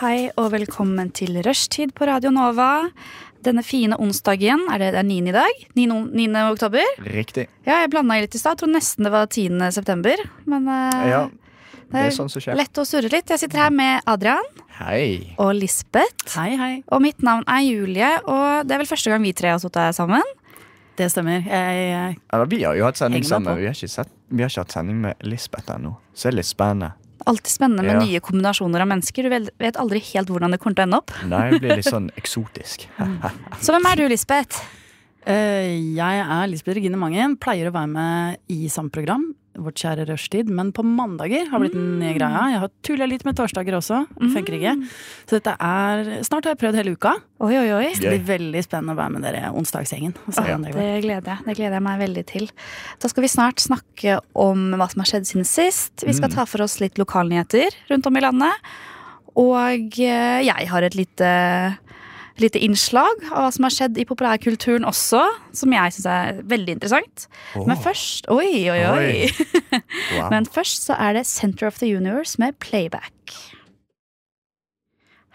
Hei og velkommen til rushtid på Radio Nova. Denne fine onsdagen, er det, det er 9. i dag? 9. 9. oktober? Riktig. Ja, jeg blanda litt i stad. Tror nesten det var 10. september. Men eh, Ja, det det er sånn som skjer. lett å surre litt. Jeg sitter her med Adrian Hei. og Lisbeth. Hei, hei. Og mitt navn er Julie, og det er vel første gang vi tre har sittet sammen. Det stemmer. Jeg, jeg, Eller, vi har jo hatt sending sammen. Vi har, ikke sett, vi har ikke hatt sending med Lisbeth ennå. Så det er litt spennende. Alltid spennende med Ja. nye kombinasjoner av mennesker. Du vet aldri helt hvordan det kommer til å ende opp. Nei, det blir litt sånn eksotisk. Så hvem er du, Lisbeth? Uh, jeg er Lisbeth Regine Mangen. Pleier å være med i samme program, Vårt kjære rushtid. Men på mandager har blitt den nye greia. Jeg har tulla litt med torsdager også. Funker ikke. Så dette er Snart har jeg prøvd hele uka. Oi, oi, oi. Det blir veldig spennende å være med dere onsdagsgjengen. det gleder jeg Det gleder jeg meg veldig til. Da skal vi snart snakke om hva som har skjedd siden sist. Vi skal ta for oss litt lokalnyheter rundt om i landet. Og eh, jeg har et lite, lite innslag av hva som har skjedd i populærkulturen også, som jeg syns er veldig interessant. Men først Oi, oi, oi. Oi. Wow. Men først så er det Center of the Universe med Playback.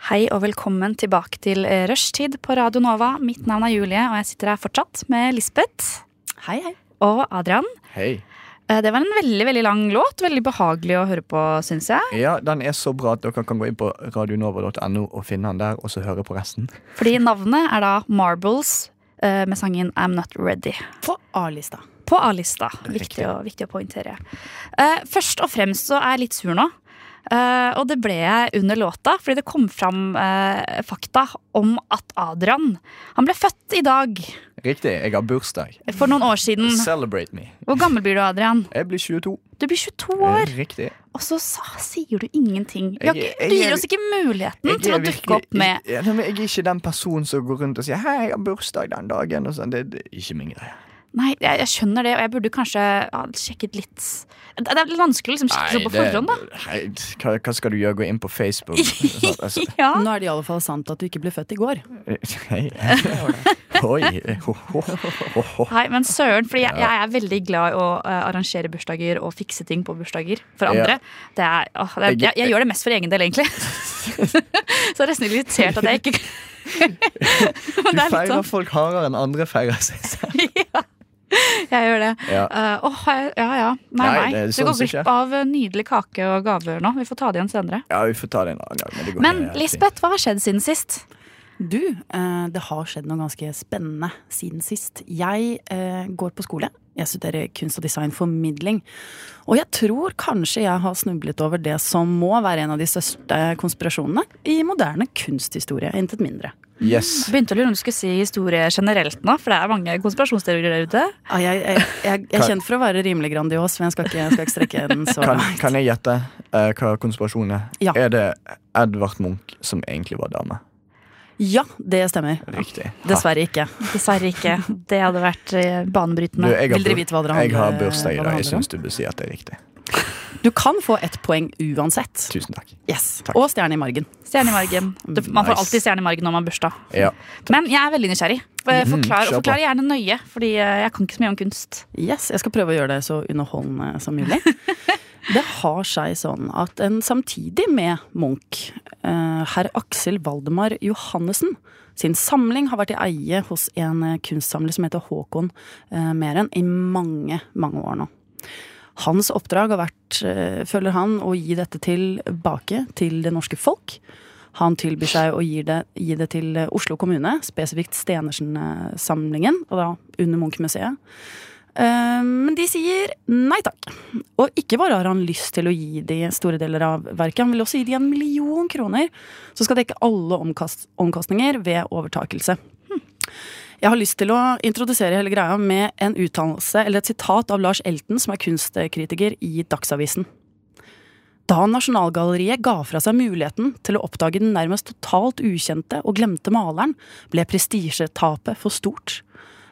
Hei og velkommen tilbake til eh, Rushtid på Radio Nova. Mitt navn er Julie, og jeg sitter her fortsatt med Lisbeth Hei, hei. og Adrian. Hei. Eh, Det var en veldig veldig lang låt. Veldig behagelig å høre på, syns jeg. Ja, den er så bra at dere kan gå inn på radionova.no og finne den der, og så høre på resten. Fordi navnet er da Marbles eh, med sangen I'm Not Ready. På A-lista. På A-lista. Viktig, viktig å poengtere. Eh, først og fremst så er jeg litt sur nå. Eh, og det ble jeg under låta, fordi det kom fram eh, fakta om at Adrian Han ble født i dag Riktig. Jeg har bursdag. for noen år siden. Celebrate me. Hvor gammel blir du, Adrian? Jeg blir 22. Du blir 22 år. Riktig. Og så sa, sier du ingenting. Jeg, Jeg- Du gir oss ikke muligheten til å dukke opp med Jeg er ikke den personen som går rundt og sier 'hei, jeg har bursdag den dagen'. Sånn. det, det er ikke min greie. Nei, jeg, jeg skjønner det, og jeg burde kanskje ja, sjekket litt Det det er litt vanskelig å liksom sjekke sånn på forhånd, da. Nei, hva, hva skal du gjøre? Gå inn på Facebook? Altså, Ja. Nå er det i alle fall sant at du ikke ble født i går. Oi. Nei, men søren, fordi jeg, jeg er veldig glad i å eh, arrangere bursdager og fikse ting på bursdager for Ja. andre. Det er, å, det er, jeg, jeg gjør det mest for egen del, egentlig. Så jeg er nesten irritert at jeg ikke Du er feirer sånn. folk hardere enn andre feirer seg selv. ja, jeg gjør det. Ja. Uh, åh, ja ja. Nei, Nei, nei. det er Du sånn går glipp av nydelig kake og gaver nå. Vi får ta det igjen senere. ja, vi får ta det en annen gang. Men, det går Men ned. Lisbeth, hva har skjedd siden sist? Du, uh, det har skjedd noe ganske spennende siden sist. Jeg uh, går på skole. Jeg studerer kunst og design formidling. Og jeg tror kanskje jeg har snublet over det som må være en av de største konspirasjonene i moderne kunsthistorie. Intet mindre. Yes. Begynte å lure om du skulle si historie generelt nå, for det er mange konspirasjonsteorier der ute. Ja, jeg, jeg, jeg, jeg er kjent for å være rimelig grandios, men jeg skal ikke, jeg skal ikke strekke den så langt. kan jeg gjette uh, hva konspirasjonen er? Ja. Er det Edvard Munch som egentlig var dame? Ja, det stemmer. Riktig. Dessverre ikke. Dessverre ikke. Det hadde vært eh, Du, banebrytende. Vil dere vite hva dere jeg har bursdag i dag. Jeg syns du bør si at det er riktig. Du kan få ett poeng uansett. Tusen takk. Yes. Takk. Og stjerne i margen. Stjerne i margen. Du, man får Nice. alltid stjerne i margen når man har bursdag. Ja. Men jeg er veldig nysgjerrig. Eh, Mhm, Forklar, mm, forklar gjerne nøye, Fordi eh, jeg kan ikke så mye om kunst. Yes, Jeg skal prøve å gjøre det så underholdende som mulig. Det har seg sånn at en samtidig med Munch, eh, herr Aksel Valdemar Johannessen, sin samling har vært i eie hos en eh, kunstsamler som heter Håkon eh, Meren i mange, mange år nå. Hans oppdrag har vært, føler han, å gi dette tilbake til det norske folk. Han tilbyr seg å gi det, gi det til Oslo kommune, spesifikt Stenersen-samlingen, og da under Munch-museet. Eh, Men de sier nei takk. Og ikke bare har han lyst til å gi de store deler av verket, han vil også gi de en million kroner som skal dekke alle omkast omkostninger ved overtakelse. Hm. Jeg har lyst til å introdusere hele greia med en uttalelse eller et sitat av Lars Elten, som er kunstkritiker i Dagsavisen. Da Nasjonalgalleriet ga fra seg muligheten til å oppdage den nærmest totalt ukjente og glemte maleren, ble prestisjetapet for stort.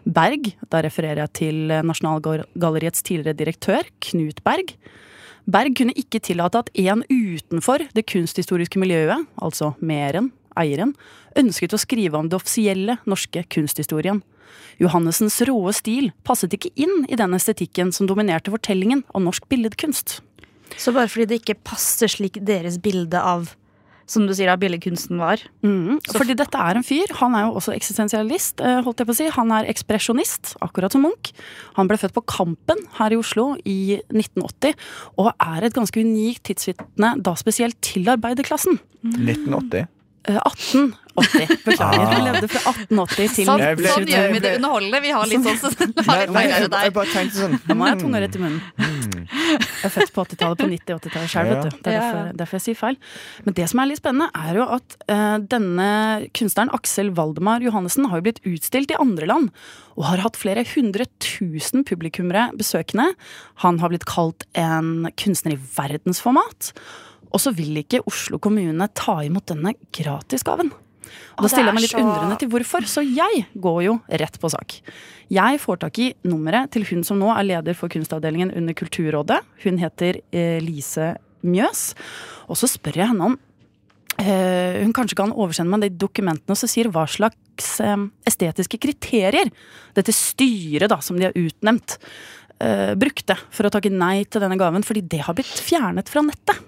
Berg, da refererer jeg til Nasjonalgalleriets tidligere direktør, Knut Berg. Berg kunne ikke tillate at en utenfor det kunsthistoriske miljøet, altså Meren, eieren, ønsket å skrive om det offisielle norske kunsthistorien. Johannessens råe stil passet ikke inn i den estetikken som dominerte fortellingen om norsk billedkunst. Så bare fordi det ikke passer slik deres bilde av som du sier, da billedkunsten var. Mm, fordi dette er en fyr. Han er jo også eksistensialist, eh, holdt jeg på å si. Han er ekspresjonist, akkurat som Munch. Han ble født på Kampen her i Oslo i 1980, og er et ganske unikt tidsvitne, da spesielt til arbeiderklassen. 1980? 18 80. Beklager. Ah. Hun levde fra 1880 til Sånn, ble, sånn gjør vi det underholdende. Vi har litt sånn så, har litt nei, Nå må jeg ha tunga rett i munnen. Jeg er født på 80-tallet, på 90-80-tallet sjøl, vet du. Det er derfor, derfor, jeg sier feil. Men det som er litt spennende, er jo at uh, denne kunstneren Aksel Valdemar Johannessen har jo blitt utstilt i andre land. Og har hatt flere hundre tusen publikummere besøkende. Han har blitt kalt en kunstner i verdensformat. Og så vil ikke Oslo kommune ta imot denne gratisgaven. Og da stiller jeg meg litt så- undrende til hvorfor, så jeg går jo rett på sak. Jeg får tak i nummeret til hun som nå er leder for kunstavdelingen under Kulturrådet. Hun heter eh, Lise Mjøs. Og så spør jeg henne om eh, hun kanskje kan oversende meg de dokumentene og så sier hva slags eh, estetiske kriterier dette styret da, som de har utnevnt, eh, brukte for å takke nei til denne gaven, fordi det har blitt fjernet fra nettet.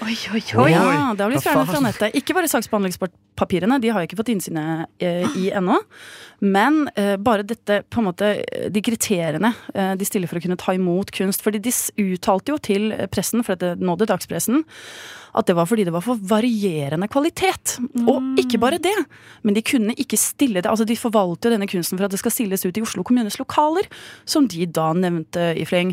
Oi, oi, oi. Ja, det har blitt fjernet fra nettet. Ikke bare saksbehandlingspapirene, de har jeg ikke fått innsyn eh, i ennå. Men eh, bare dette, på en måte, de kriteriene eh, de stiller for å kunne ta imot kunst. Fordi de uttalte jo til pressen, for dette nådde dagspressen, at det var fordi det var for varierende kvalitet. Og ikke bare det, men de kunne ikke stille det. Altså de forvalter jo denne kunsten for at det skal stilles ut i Oslo kommunes lokaler, som de da nevnte i fleng.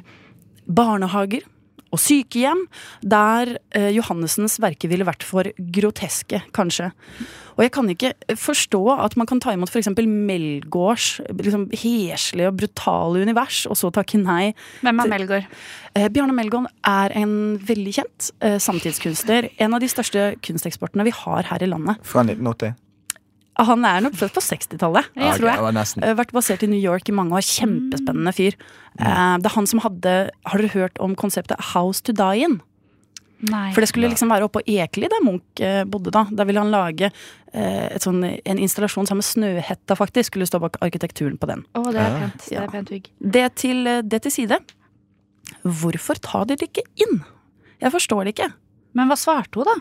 Barnehager og sykehjem, der eh, Johannessens verker ville vært for groteske, kanskje. Og jeg kan ikke forstå at man kan ta imot f.eks. Melgaards liksom, heslige og brutale univers, og så takke nei. Hvem er Melgaard? Eh, Bjarne Melgaard er en veldig kjent eh, samtidskunstner. En av de største kunsteksportene vi har her i landet. Fra 1980? Han er nok født på 60-tallet, Ja, tror jeg. nesten. Eh, Vært basert i New York i mange år. Kjempespennende fyr. Mm. Det er han som hadde Har dere hørt om konseptet House to Die In? Nei. For det skulle liksom være oppe på Ekeli, der Munch eh, bodde da. Der ville han lage eh, et sånn, en installasjon sammen med Snøhetta, faktisk. Skulle stå bak arkitekturen på den. Oh, det er Ja. pent. Det er pent hygg Det til, eh, det til side. Hvorfor tar dere det ikke inn? Jeg forstår det ikke. Men hva svarte hun, da?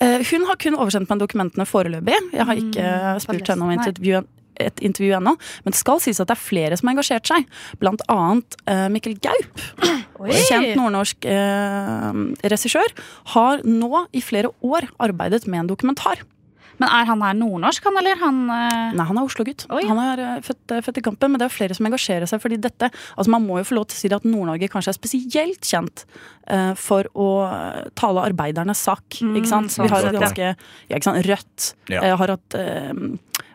Eh, Hun har kun oversendt meg dokumentene foreløpig. Jeg har ikke Mm, eh, spurt henne om nei. et intervju ennå. Men det skal sies at det er flere som har engasjert seg. Blant annet eh, Mikkel Gaup. Kjent nordnorsk eh, regissør. Har nå i flere år arbeidet med en dokumentar. Men er han her nordnorsk, han, eller? Han uh... Nei, han er Oslo-gutt. Han er eh, født, eh, født i Kampen, men det er flere som engasjerer seg fordi dette Altså Man må jo få lov til å si at Nord-Norge kanskje er spesielt kjent eh, for å tale arbeidernes sak. Mm, ikke sant? sånn Vi har et ganske ja, ikke sant? Rødt. Ja. Jeg har hatt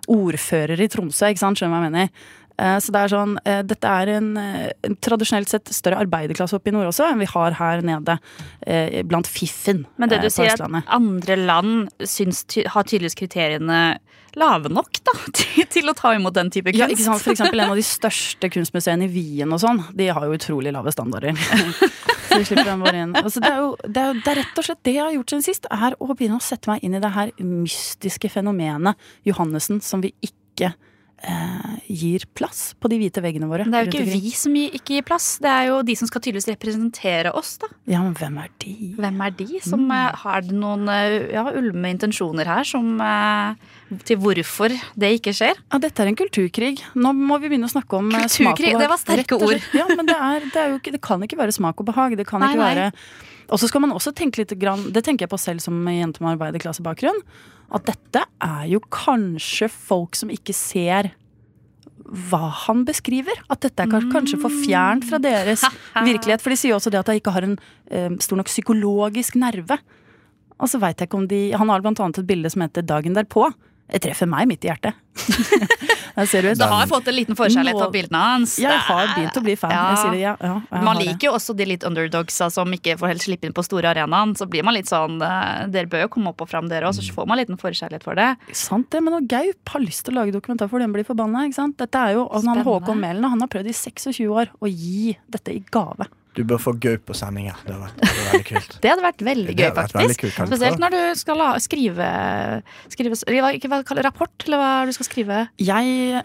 ordfører i Tromsø, ikke sant? skjønner du hva jeg mener? Eh, Så det er sånn, eh, Dette er en, eh, en tradisjonelt sett større arbeiderklasse oppe i nord også enn vi har her nede blant fiffen Men det du sier, at andre land syns har tydeligvis kriteriene lave nok da, til, til å ta imot den type kunst. Ja, ikke sant? For eksempel en av de største kunstmuseene i Wien og sånn, de har jo utrolig lave standarder. Så vi slipper den bare inn. Altså, det, er jo, det, er, jo- det er rett og slett det jeg har gjort siden sist, er å begynne å sette meg inn i det her mystiske fenomenet Johannessen som vi ikke eh, gir plass på de hvite veggene våre. Det er jo ikke vi som ikke gir plass, det er jo de som skal tydeligvis representere oss. da. Ja, men hvem er de? Hvem er de? Som mm. Har noen eh, ja, ulme intensjoner her som, eh, til hvorfor det ikke skjer? Ja, dette er en kulturkrig. Nå må vi begynne å snakke om Kulturkrig, smak og Kulturkrig, behag. det var sterke ord. Ja, men det, er, det, er ikke, det kan ikke være smak og behag. Det kan Nei, ikke nei. Og så skal man også tenke litt grann, Det tenker jeg på selv som jente med arbeiderklassebakgrunn. At dette er jo kanskje folk som ikke ser hva han beskriver. At dette er kanskje, kanskje for fjernt fra deres virkelighet. For de sier jo også det at jeg ikke har en eh, stor nok psykologisk nerve. Og så vet jeg ikke om de Han har blant annet et bilde som heter 'Dagen derpå'. Det treffer meg midt i hjertet. Du har fått en liten forkjærlighet av bildene hans. Jeg har begynt å bli fan. Ja. Jeg det, ja, ja, jeg Man liker jo også de litt underdogsa som ikke får helt slippe inn på store arenaen. Så blir man litt sånn eh, Dere bør jo komme opp og fram, dere òg, så får man en liten forkjærlighet for det. Sant det, men når Gaup har lyst til å lage dokumentar for den blir forbanna. ikke sant? Dette er jo, og han Håkon Mælen han har prøvd i 26 år å gi dette i gave. Du bør få gaup på sendinga. Det hadde vært det veldig kult. Det hadde vært veldig gøy, vært veldig faktisk. kult. Spesielt når du skal la, skrive, skrive Ikke hva kaller rapport, eller hva du skal skrive. Jeg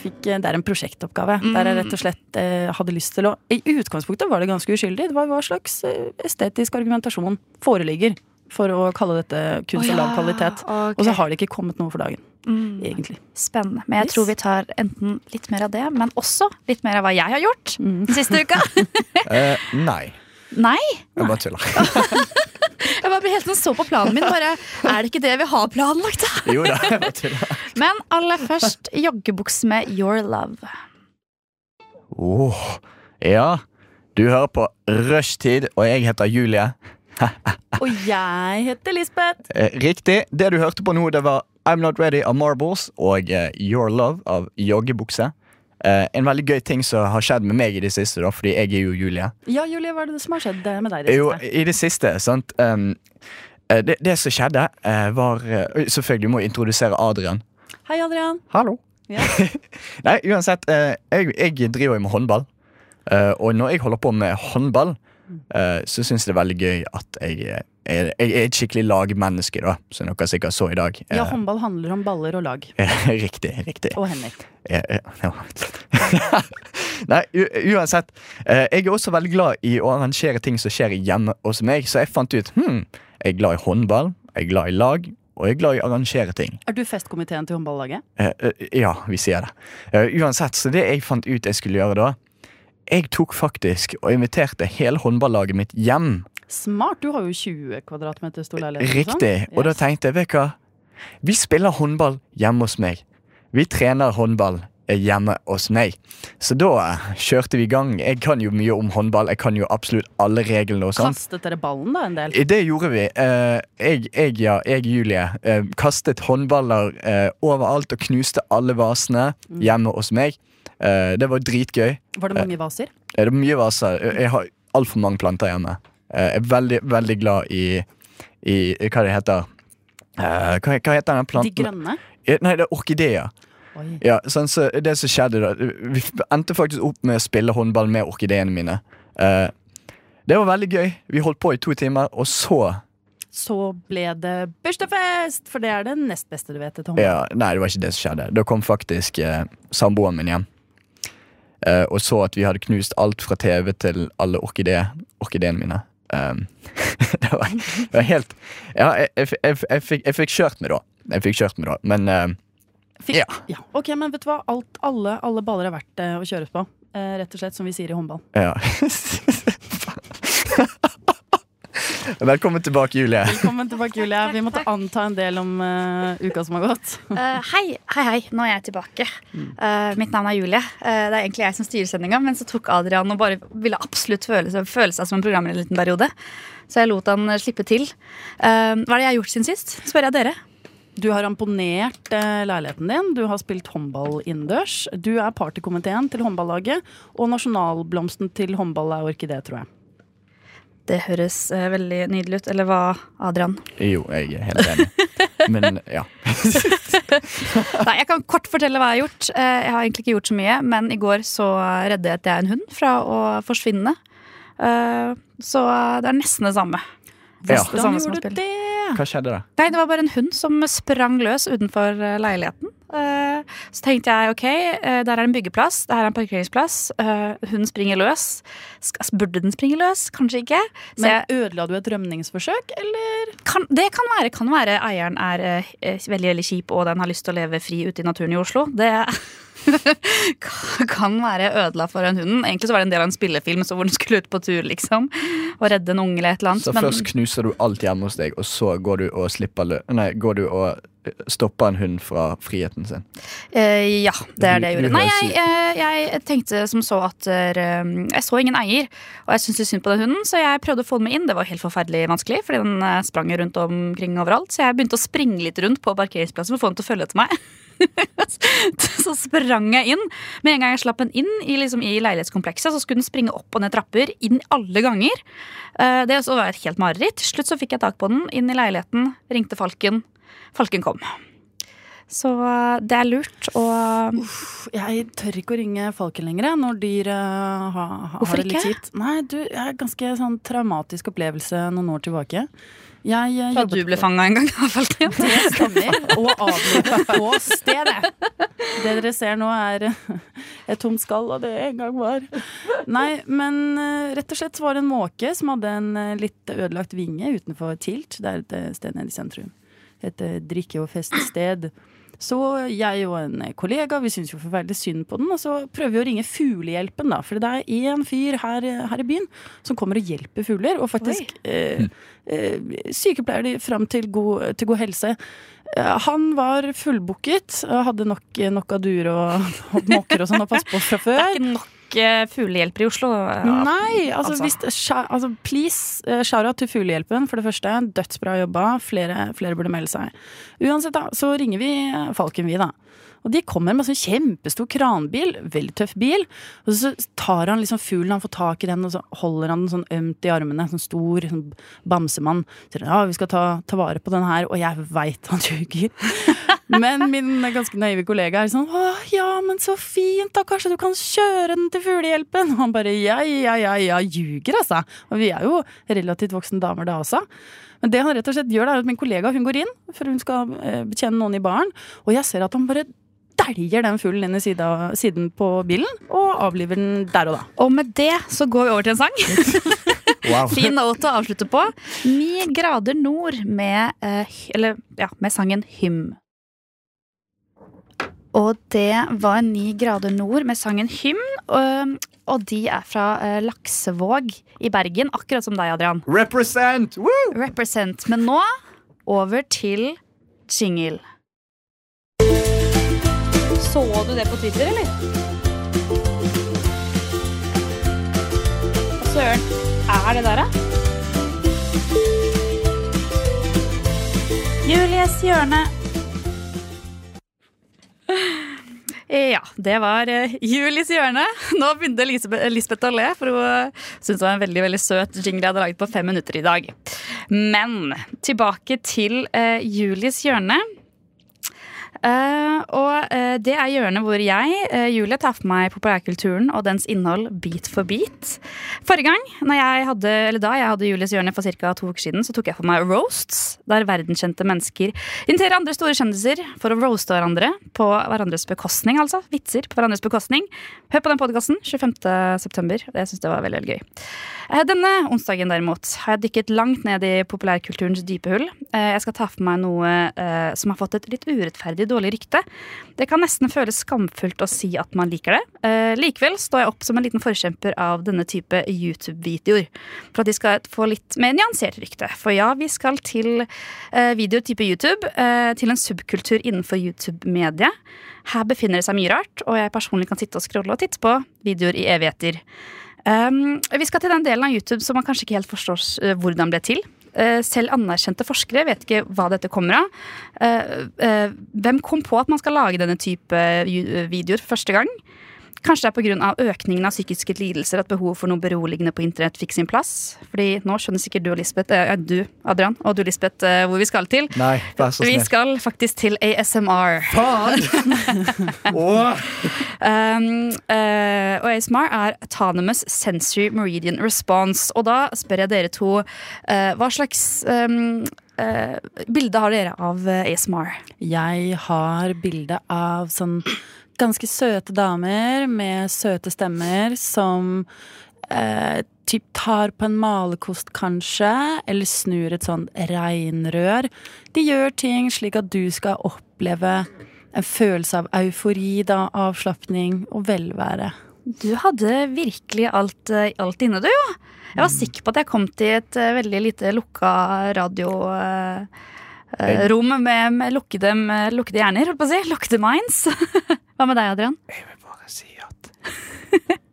fikk, Det er en prosjektoppgave der jeg rett og slett eh, hadde lyst til å I utgangspunktet var det ganske uskyldig. Det var hva slags eh, estetisk argumentasjon foreligger for å kalle dette kunst av ja, lav kvalitet. Okay. Og så har det ikke kommet noe for dagen, Mm. egentlig. Spennende. Men jeg Yes. tror vi tar enten litt mer av det, men også litt mer av hva jeg har gjort Mm. den siste uka. Eh, nei. Nei. Jeg bare tuller. Jeg bare ble helt sånn så på planen min. Bare, er det ikke det vi har planlagt, da? Jo da, jeg bare tuller. Men aller først joggebukse med Your Love. Åh, ja. Du hører på Rushtid, og jeg heter Julie. Og jeg heter Lisbeth. Eh, riktig. Det du hørte på nå, det var I'm Not Ready av Marbles og eh, Your Love av Joggebukse. Eh, en veldig gøy ting som har skjedd med meg i det siste, da, fordi jeg er jo Julie. Ja, Julie, hva er det som har skjedd med deg? i det Jo, siste? i det siste, sant um, det, det som skjedde, var Selvfølgelig må jeg introdusere Adrian. Hei, Adrian. Hallo. Ja. Nei, uansett. jeg, jeg driver jo med håndball. Og når jeg holder på med håndball, så syns jeg det er veldig gøy at jeg, er- jeg, er et skikkelig lagmenneske, da. Som dere sikkert så i dag. Ja, Eh, håndball handler om baller og lag. riktig. Riktig. Og hender. Eh, eh. Nei, uansett. eh, jeg er også veldig glad i å arrangere ting som skjer hjemme hos meg, så jeg fant ut hm, jeg er glad i håndball, jeg er glad i lag, og jeg er glad i å arrangere ting. Er du festkomiteen til håndballaget? Eh, eh, ja, vi sier det. Eh, uansett, så det jeg fant ut jeg skulle gjøre da Jeg tok faktisk og inviterte hele håndballaget mitt hjem. Smart! Du har jo 20 kvadratmeter stor leilighet. Riktig. Sånn. Og da tenkte jeg, vet du hva? Vi spiller håndball hjemme hos meg. Vi trener håndball eh, hjemme hos meg. Så da eh, kjørte vi i gang. Jeg kan jo mye om håndball. Jeg kan jo absolutt alle reglene og sånn. Kastet dere ballen da en del? Det gjorde vi. Eh, jeg, jeg, ja, jeg, Julie, eh, kastet håndballer eh, overalt og knuste alle vasene Mm. hjemme hos meg. Eh, det var dritgøy. Var det mange vaser? Eh, Det er mye vaser. Jeg har altfor mange planter hjemme. Eh, Jeg er veldig, veldig glad i, i hva det heter. Hva, hva heter den De grønne? Nei, det er orkideer. Ja, sånn, så det som skjedde da Vi endte faktisk opp med å spille håndball med orkideene mine. Det var veldig gøy. Vi holdt på i to timer, og så Så ble det bursdagsfest! For det er det nest beste du vet Tom. ja, Nei, det var ikke det som skjedde. Da kom faktisk eh, samboeren min hjem. Eh, og så at vi hadde knust alt fra TV til alle orkide, orkideene mine. Um, det, var, det var helt Ja, jeg, jeg, jeg, jeg, fikk, fikk kjørt meg da. Jeg fikk kjørt meg da, men eh, Fikk, Ja. ja. Ok, men vet du hva? Alt, alle, alle baller er verdt eh, å kjøres på. Eh, rett og slett som vi sier i håndball. ja. Velkommen tilbake, Julie. Velkommen tilbake, Julie. Vi måtte anta en del om uh, uka som har gått. Uh, hei, hei, hei. Nå er jeg tilbake. Uh, mitt navn er Julie. Eh, det er egentlig jeg som styrer sendinga, men så tok Adrian og bare ville absolutt føle seg, føle seg som en programmer en liten periode. Så jeg lot han slippe til. Hva er det jeg har gjort siden sist? Spør jeg dere. Du har imponert eh, leiligheten din, du har spilt håndball innendørs. Du er partykomiteen til håndballaget, og nasjonalblomsten til håndball er orkidé, tror jeg. Det høres eh, veldig nydelig ut. Eller hva, Adrian? Jo, jeg er helt enig. Men ja. Nei, Jeg kan kort fortelle hva jeg har gjort. Eh, Jeg har egentlig ikke gjort så mye, men i går så reddet jeg en hund fra å forsvinne. Eh, Så det er nesten det samme. Ja. Det samme Hvordan som gjorde du det? Hva skjedde da? Nei, det var bare en hund som sprang løs utenfor eh, leiligheten. Eh, Så tenkte jeg ok, eh, der er en byggeplass, der er en parkeringsplass. Hun springer løs. Burde den springe løs? Kanskje ikke. Så jeg, Men Ødela du et rømningsforsøk, eller? kan, det kan være, kan være eieren er eh, eh, veldig veldig kjip og den har lyst til å leve fri ute i naturen i Oslo. Det kan være ødela for en hunden. Egentlig så var det en del av en spillefilm så hvor den skulle ut på tur liksom og redde en unge eller et eller annet. Så men- først knuser du alt hjemme hos deg, og så går du og slipper Nei, går du og eh, stopper en hund fra friheten sin. Uh, ja, det er det jeg gjorde. Nei, jeg, jeg, eh, jeg tenkte som så at uh, Jeg så ingen eier, og jeg syntes synd på den hunden, så jeg prøvde å få den med inn. Det var helt forferdelig vanskelig, fordi den sprang rundt omkring overalt. Så jeg begynte å springe litt rundt på parkeringsplassen for å få den til å følge etter meg. så sprang jeg inn. Med en gang jeg slapp den inn i, liksom, i leilighetskomplekset, så skulle den springe opp og ned trapper inn alle ganger. Eh, Det var et helt mareritt. Til slutt så fikk jeg tak på den, inn i leiligheten, ringte Falken. Falken kom. Så eh, det er lurt å Jeg tør ikke å ringe Falken lenger når dyr uh, ha, ha, Hvorfor har det litt kjipt. Nei, du, jeg har ganske sånn traumatisk opplevelse noen år tilbake. Jeg eh, Fra du ble fanga en gang i hvert fall Det stemmer. Og avlivet på stedet. Det dere ser nå, er et tomt skall av det en gang var. Nei, men eh, rett og slett så var det en måke som hadde en eh, litt ødelagt vinge utenfor Tilt. Det er et eh, sted nede i sentrum. Et eh, drikke- og feststed. Så jeg og en kollega vi syns jo forferdelig synd på den, og så prøver vi å ringe Fuglehjelpen, da. For det er én fyr her, her i byen som kommer og hjelper fugler, og faktisk eh, eh, sykepleier de fram til god, til god helse. Eh, Han var fullbooket hadde nok, nok av duer og, måker og sånn å passe på fra Det er ikke nok eh, fuglehjelper i Oslo. Nei, altså, altså. hvis altså please, Shara shout-out til Fuglehjelpen, for det første. Dødsbra jobba. Flere, flere burde melde seg. Uansett, da, så ringer vi eh, Falken, vi, da. Og de kommer med en sånn kjempestor kranbil, veldig tøff bil. Og så tar han liksom fuglen, han får tak i den, og så holder han den sånn ømt i armene. Sånn stor sånn bamsemann. Sier ja, vi skal ta, ta vare på den her. Og jeg veit han ljuger. Men min ganske naive kollega er sånn Å, ja, men så fint, da. Kanskje du kan kjøre den til Fuglehjelpen? Og han bare ja, ja, ja, ja, ljuger, altså. Og vi er jo relativt voksne damer da også. Men det han rett og slett gjør, det er at min kollega hun går inn, for hun skal eh, betjene noen i baren, og jeg ser at han bare dæljer den fuglen inn i sida, siden på bilen, og avliver den der og da. Og med det så går vi over til en sang. Wow. Fin note å avslutte på. Ni grader nord med, eh, eller, ja, med sangen Hym. Og det var Ni grader nord med sangen Hymn. Og, og de er fra eh, Laksevåg i Bergen, akkurat som deg, Adrian. Represent! Woo! Represent. Men nå over til jingle. Så du det på Twitter, eller? Hva Søren, er det der, da? Julies hjørne. Ja, det var eh, Julies hjørne. Nå begynte Lisbeth å le, for hun uh, syntes det var en veldig veldig søt jingle jeg hadde laget på fem minutter i dag. Men tilbake til uh, Julies hjørne. Eh, og uh, det er hjørnet hvor jeg, uh, Julie, tar for meg populærkulturen og dens innhold bit for bit. Forrige gang, jeg hadde, da jeg hadde Julies hjørne for ca. to uker siden, så tok jeg for meg roasts, der verdenskjente mennesker inviterer andre store kjendiser for å roaste hverandre på hverandres bekostning. altså Vitser på hverandres bekostning. Hør på den podkasten 25.9. Jeg syns det var veldig, veldig gøy. Eh, Denne onsdagen derimot har jeg dykket langt ned i populærkulturens dype hull. Eh, Jeg skal ta for meg noe eh, som har fått et litt urettferdig dårlig rykte. Det kan nesten føles skamfullt å si at man liker det. Likevel står jeg opp som en liten forkjemper av denne type YouTube-videoer. For at de skal få litt mer nyansert rykte. For ja, vi skal til videoer type YouTube. Til en subkultur innenfor YouTube-mediet. Her befinner det seg mye rart, og jeg personlig kan sitte og scrolle og titte på videoer i evigheter. Um, vi skal til den delen av YouTube som man kanskje ikke helt forstår uh, hvordan ble til. Uh, selv anerkjente forskere vet ikke hva dette kommer av. Uh, uh, hvem kom på at man skal lage denne type videoer for første gang? Kanskje det er pga. økningen av psykiske lidelser at behovet for noe beroligende på internett fikk sin plass. Fordi nå skjønner sikkert du og Lisbeth, eh, du Adrian og du Lisbeth eh, hvor vi skal til. Nei, vær så Vi skal faktisk til ASMR. Faen! Åh! Um, uh, og ASMR er Autonomous Sensory Meridian Response. Og da spør jeg dere to uh, hva slags um, uh, bilde har dere av ASMR? Jeg har bilde av sånn ganske søte damer med søte stemmer som eh, typ tar på en malerkost, kanskje, eller snur et sånn regnrør. De gjør ting slik at du skal oppleve en følelse av eufori, da, avslapning og velvære. Du hadde virkelig alt, eh, alt inne, du, jo. Jeg var sikker på at jeg kom til et eh, veldig lite lukka radiorom uh, rom med, med lukkede, med lukkede hjerner, holdt på å si. Lukkede minds. Hva med deg, Adrian? Jeg vil bare si at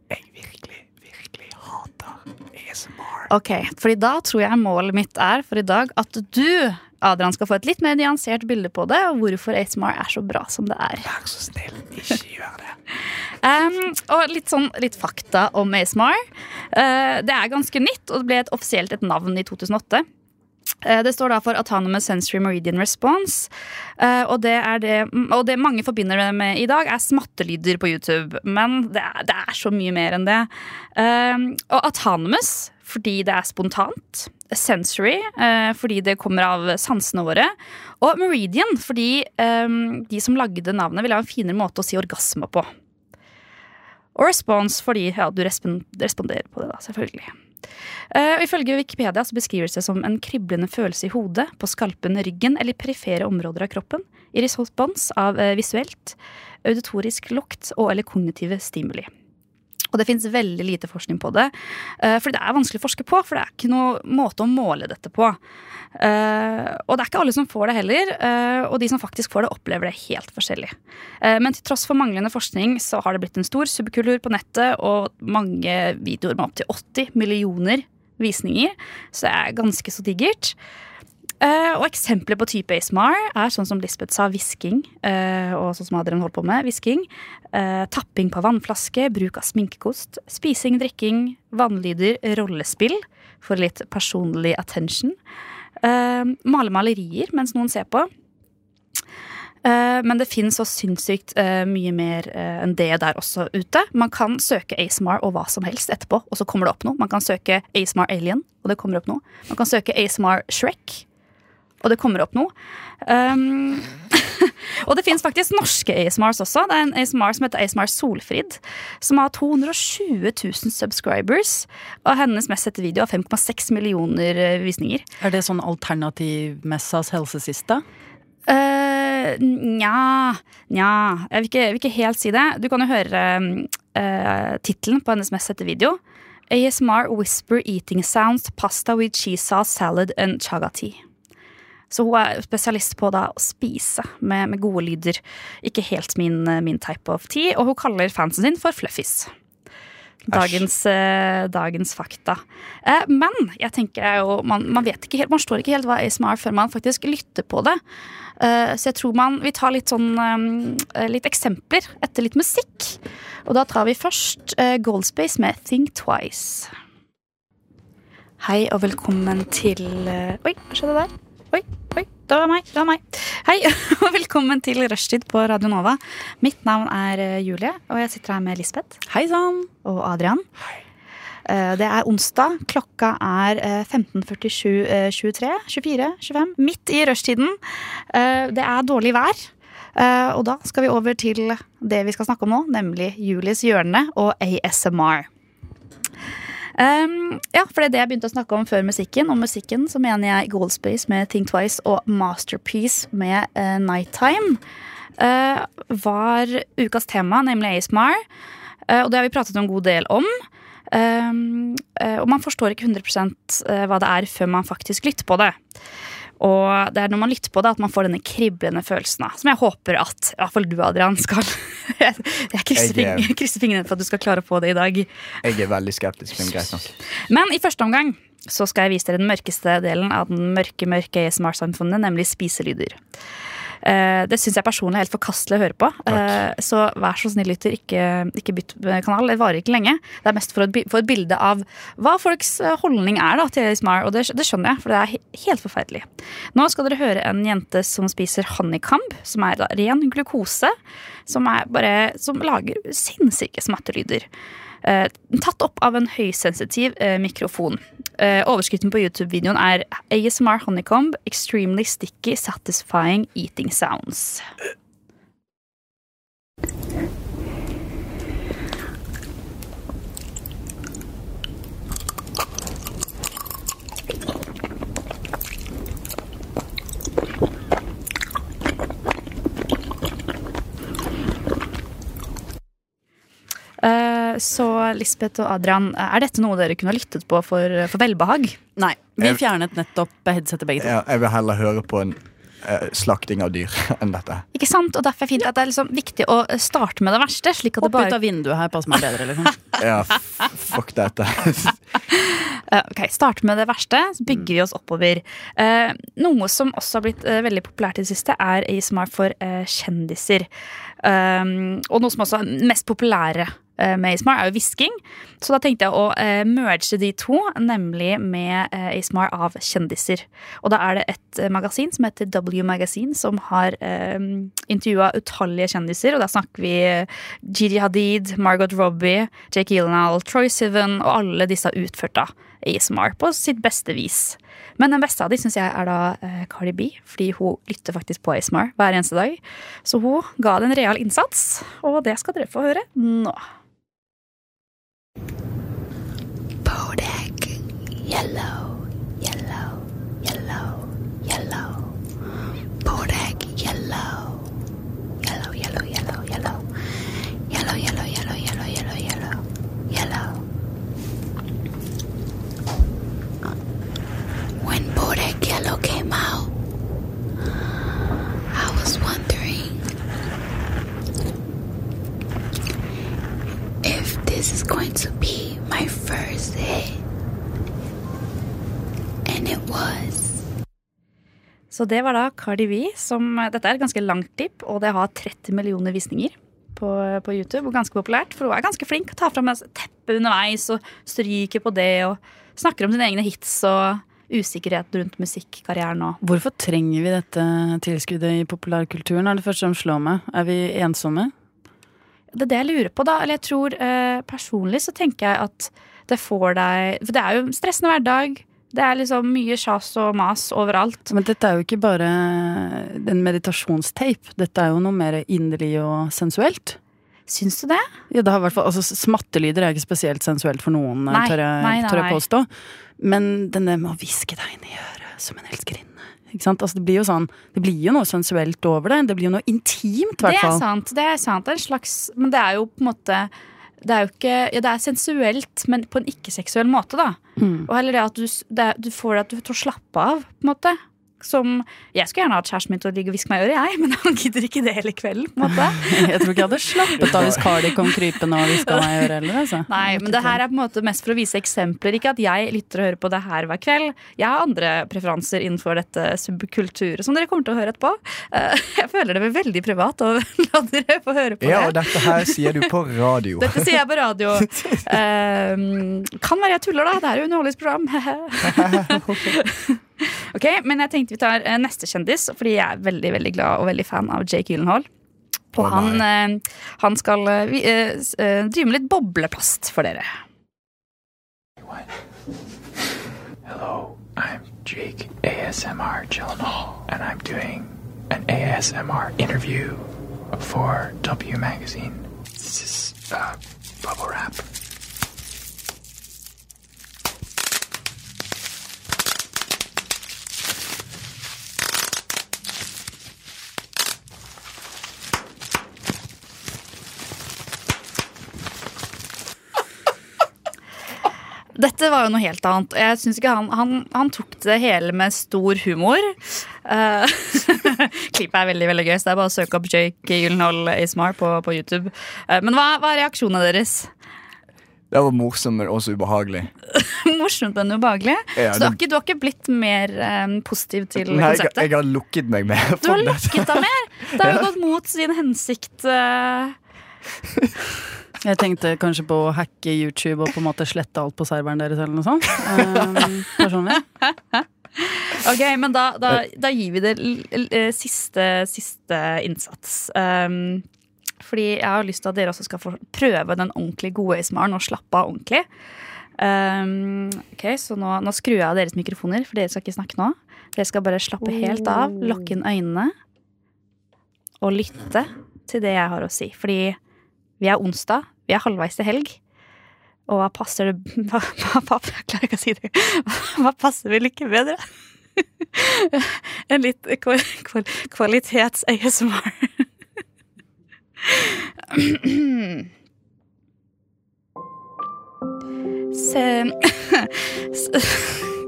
jeg virkelig, virkelig hater ASMR. Ok, fordi da tror jeg målet mitt er for i dag at du Adrian skal få et litt mer nyansert bilde på det, og hvorfor ASMR er så bra som det er. Vær så snill, ikke gjør det. Um, og litt, sånn, litt fakta om ASMR. Uh, det er ganske nytt, og det ble et offisielt et navn i 2008. Uh, Det står da for Autonomous Sensory Meridian Response. Uh, og, det er det, og det mange forbinder det med i dag, er smattelyder på YouTube. Men det er, det er så mye mer enn det. Um, og autonomous fordi det er spontant. Sensory fordi det kommer av sansene våre. Og meridian fordi de som lagde navnet, ville ha en finere måte å si orgasme på. Og response fordi ja, du responderer på det, da, selvfølgelig. Uh, ifølge Wikipedia så beskrives det som en kriblende følelse i hodet, på skalpen, ryggen eller perifere områder av kroppen, i respons av uh, visuelt, auditorisk lukt og eller kognitive stimuli. Og det fins veldig lite forskning på det, Fordi for det er vanskelig å forske på. For det er ikke noen måte å måle dette på. Uh, og det er ikke alle som får det heller, uh, og de som faktisk får det, opplever det helt forskjellig. Men til tross for manglende forskning så har det blitt en stor subkultur på nettet, og mange videoer med opptil 80 millioner visninger, så det er ganske så digert. Uh, og eksempler på type ASMR er sånn som Lisbeth sa, hvisking. Uh, og sånn som Adrian holdt på med, hvisking. Uh, tapping på vannflaske, bruk av sminkekost. Spising, drikking, vannlyder, rollespill for litt personlig attention. male malerier mens noen ser på. Men det finnes så sinnssykt mye mer enn det der også ute. Man kan søke ASMR og hva som helst etterpå, og så kommer det opp noe. Man kan søke ASMR Alien, og det kommer opp noe. Man kan søke ASMR Shrek, og det kommer opp noe. Um, og det fins faktisk norske ASMRs også. Det er en ASMR som heter ASMR Solfrid. Som har 220 000 subscribers. Og hennes mest sette video har 5,6 millioner eh, visninger. Er det sånn alternativmessas helsesiste? Uh, Nja Nja, jeg vil, ikke, jeg vil ikke helt si det. Du kan jo høre uh, tittelen på hennes mest sette video. ASMR Whisper Eating Sounds Pasta with cheese sauce, salad and chaga tea. Så hun er spesialist på da å spise med, med gode lyder. Ikke helt min, min type of tea. Og hun kaller fansen sin for fluffies. Dagens, eh, dagens fakta. Eh, men jeg tenker jo, man, man vet ikke helt, man står ikke helt hva ASMR før man faktisk lytter på det. Eh, så jeg tror man Vi tar litt sånn eh, litt eksempler etter litt musikk. Og da tar vi først eh, Goldspace med Think Twice. Hei og velkommen til eh, Oi, hva skjedde der? Oi, oi, det var meg. det var meg. Hei og velkommen til Rushtid på Radio Nova. Mitt navn er eh, Julie, og jeg sitter her med Lisbeth Hei sann! og Adrian. Hei. Det er onsdag. Klokka er eh, 15.47, eh, 23, 24, 25. Midt i rushtiden. Eh, Det er dårlig vær. Eh, Og da skal vi over til det vi skal snakke om nå, nemlig Julies hjørne og ASMR. Um, ja, for det er det jeg begynte å snakke om før musikken. Og musikken så mener jeg Goldspace med Think Twice og Masterpiece med uh, Nighttime. Uh, var ukas tema, nemlig ASMR. Uh, og det har vi pratet en god del om. Um, eh, og man forstår ikke 100 eh, hva det er før man faktisk lytter på det. Og det er når man lytter på det at man får denne kriblende følelsen. Som jeg håper at i hvert fall du, Adrian, skal Jeg, jeg krysser, Jeg, er, krysser fingrene for at du skal klare å få det i dag. Jeg er veldig skeptisk, men greit nok. Men i første omgang så skal jeg vise dere den mørkeste delen av den mørke mørke ASMR-samfunnet, nemlig spiselyder. Eh, det syns jeg personlig er helt forkastelig å høre på. Eh, så vær så snill, lytter, ikke, ikke bytt kanal. Det varer ikke lenge. Det er mest for å få et bilde av hva folks eh, holdning er da, til ASMR, og det, det skjønner jeg, for det er helt forferdelig. Nå skal dere høre en jente som spiser honeycomb, som er da ren glukose, som, er bare, som lager sinnssyke smattelyder. Tatt opp av en høysensitiv mikrofon. Eh, overskriften på YouTube-videoen er ASMR Honeycomb Extremely Sticky Satisfying Eating Sounds. Eh, så Lisbeth og Adrian, er dette noe dere kunne ha lyttet på for, for velbehag? Nei, vi Jeg- fjernet nettopp headsetet begge to. Ja, jeg vil heller høre på en eh, slakting av dyr enn dette. Ikke sant? Og derfor er det fint at det er liksom viktig å starte med det verste. Slik at det bare... ut av vinduet her passer meg bedre, liksom. Ja, fuck dette. Eh, Ok, Starte med det verste, så bygger vi oss oppover. Eh, noe som også har blitt eh, veldig populært i det siste, er ASMR for eh, kjendiser. Um, og noe som også er mest populære eh, med ASMR, er jo hvisking. Så da tenkte jeg å eh, merge de to, nemlig med eh, ASMR av kjendiser. Og da er det et eh, magasin som heter W Magazine, som har eh, intervjua utallige kjendiser. Og da snakker vi eh, Gigi Hadid, Margot Robbie, Jake Gyllenhaal, Troy Sivan, og alle disse har utført ASMR på sitt beste vis. Men den beste av de syns jeg er da eh, Cardi B, fordi hun lytter faktisk på ASMR hver eneste dag. Så hun ga det en real innsats, og det skal dere få høre nå. Bodak yellow, yellow, yellow, yellow. Bodak yellow. Yellow, yellow, yellow, yellow. Yellow, yellow, yellow, yellow, yellow, yellow. Yellow. When Bodak Yellow came out, I was wondering this is going to be my first hit. And it was. Så det var da Cardi B som Dette er et ganske langt klipp, og det har 30 millioner visninger på, på YouTube. Og ganske populært, for hun er ganske flink. Tar fram teppet teppe underveis og stryker på det. Og snakker om sine egne hits og usikkerhet rundt musikkarrieren og Hvorfor trenger vi dette tilskuddet i populærkulturen? er det første som slår meg. Er vi ensomme? Det er det jeg lurer på, da. Eller jeg tror eh, personlig så tenker jeg at det får deg For det er jo en stressende hverdag. Det er liksom mye sjas og mas overalt. Men dette er jo ikke bare en meditasjonstape. Dette er jo noe mer inderlig og sensuelt. Syns du det? Ja, det har i hvert fall, altså Smattelyder er ikke spesielt sensuelt for noen, Nei, tør, jeg, nei, nei, tør jeg påstå. Men den der med å hviske deg inn i øret som en elskerinne. Sant? Altså, det blir sånn Det blir jo noe sensuelt over det. Det blir jo noe intimt, i Det hvert er fall. sant. det er sant, det er en slags Men det er jo på en måte det er jo ikke Ja, det er sensuelt, men på en ikke-seksuell måte, da. Mm. Og heller det at du, det, du får det at du får slappe av, på en måte. Som Jeg skulle gjerne hatt kjæresten min til å ligge og hviske meg i øret, jeg, men han gidder ikke det hele kvelden. på en måte Jeg tror ikke jeg hadde slappet av hvis Cardi kom krypende og hviska meg i øret heller. Altså. Nei, men det her er på en måte mest for å vise eksempler. Ikke at jeg lytter og hører på det her hver kveld. Jeg har andre preferanser innenfor dette subkulturet, som dere kommer til å høre etterpå. Eh, Jeg føler det blir veldig privat å la dere få høre på det. Ja, og dette her sier du på radio. Dette sier jeg på radio. Eh, kan være jeg tuller, da. Det er jo underholdningsprogram. ok, Men jeg tenkte vi tar eh, neste kjendis, fordi jeg er veldig veldig glad og veldig fan av Jake Gyllenhaal. Og oh, han, eh, han skal eh, vi- drive med litt bobleplast for dere. Hello, I'm Jake ASMR Gyllenhaal, and I'm doing an ASMR interview for W Magazine. This is uh, bubble wrap. Dette var jo noe helt annet. Jeg synes ikke han, han, han tok det hele med stor humor. Uh, Klippet er veldig veldig gøy, så det er bare å søke opp Jake Gyllenhaal Ismar på, på YouTube. Uh, men hva, hva er reaksjonene deres? Det var morsomt, men også ubehagelig. Morsomt, men ubehagelig? Ja, så du har, ikke, du har ikke blitt mer um, positiv til Nei, jeg, konseptet? jeg har lukket meg mer. Du har lukket deg mer! Det har jo gått mot sin hensikt. eh. Jeg tenkte kanskje på å hacke YouTube og på en måte slette alt på serveren deres eller noe sånt. Um, personlig. Ok, men da, da, da gir vi det l- l- eh, siste, siste innsats. Um, fordi jeg har lyst til at dere også skal få prøve den ordentlig gode ASMR-en og slappe av ordentlig. Um, ok, Så nå, nå skrur jeg av deres mikrofoner, for dere skal ikke snakke nå. Dere skal bare slappe helt av, lukke inn øynene og lytte til det jeg har å si. Fordi vi er onsdag, vi er halvveis til helg. Og hva passer det hva, hva, Jeg ikke å si det. Hva passer vel ikke bedre? En litt kval, kval, kvalitets-ASMR. Se,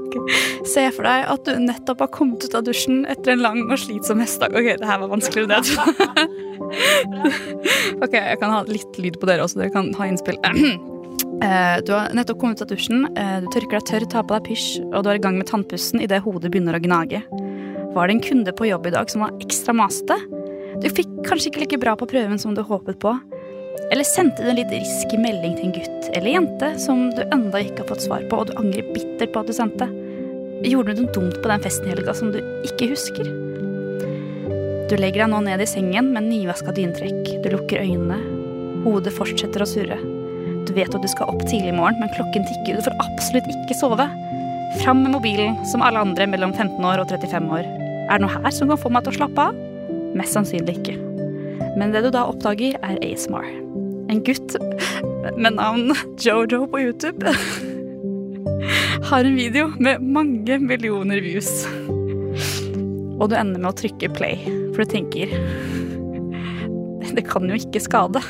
Se for deg at du nettopp har kommet ut av dusjen etter en lang og slitsom hestedag. Ok, det her var vanskeligere det ok, jeg kan ha litt lyd på dere også. Dere kan ha innspill. Eh, Du har nettopp kommet ut av dusjen, eh, du tørker deg tørr, tar på deg pysj, og du er i gang med tannpussen idet hodet begynner å gnage. Var det en kunde på jobb i dag som var ekstra masete? Du fikk kanskje ikke like bra på prøven som du håpet på? Eller sendte du en litt risky melding til en gutt eller jente som du enda ikke har fått svar på, og du angrer bittert på at du sendte? Gjorde du noe dumt på den festen i helga som du ikke husker? Du legger deg nå ned i sengen med nyvaska dyntrekk. Du lukker øynene. Hodet fortsetter å surre. Du vet at du skal opp tidlig i morgen, men klokken tikker. Du får absolutt ikke sove. Fram med mobilen, som alle andre mellom 15 år og 35 år. Er det noe her som kan få meg til å slappe av? Mest sannsynlig ikke. Men det du da oppdager, er ASMR. En gutt med navn Jojo på YouTube har en video med mange millioner views. Og du ender med å trykke play, for du tenker Det kan jo ikke skade.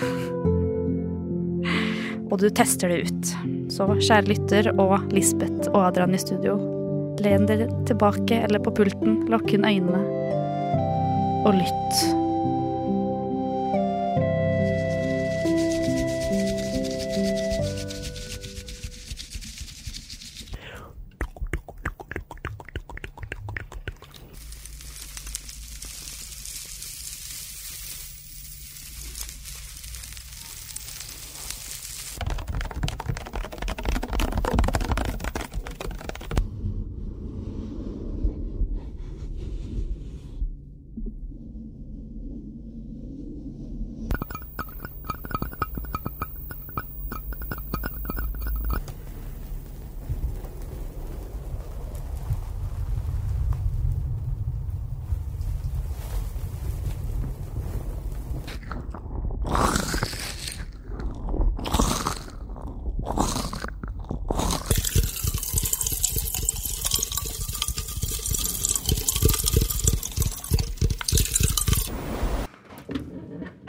Og du tester det ut. Så kjære lytter og Lisbeth og Adrian i studio, len dere tilbake eller på pulten, lukk inn øynene og lytt.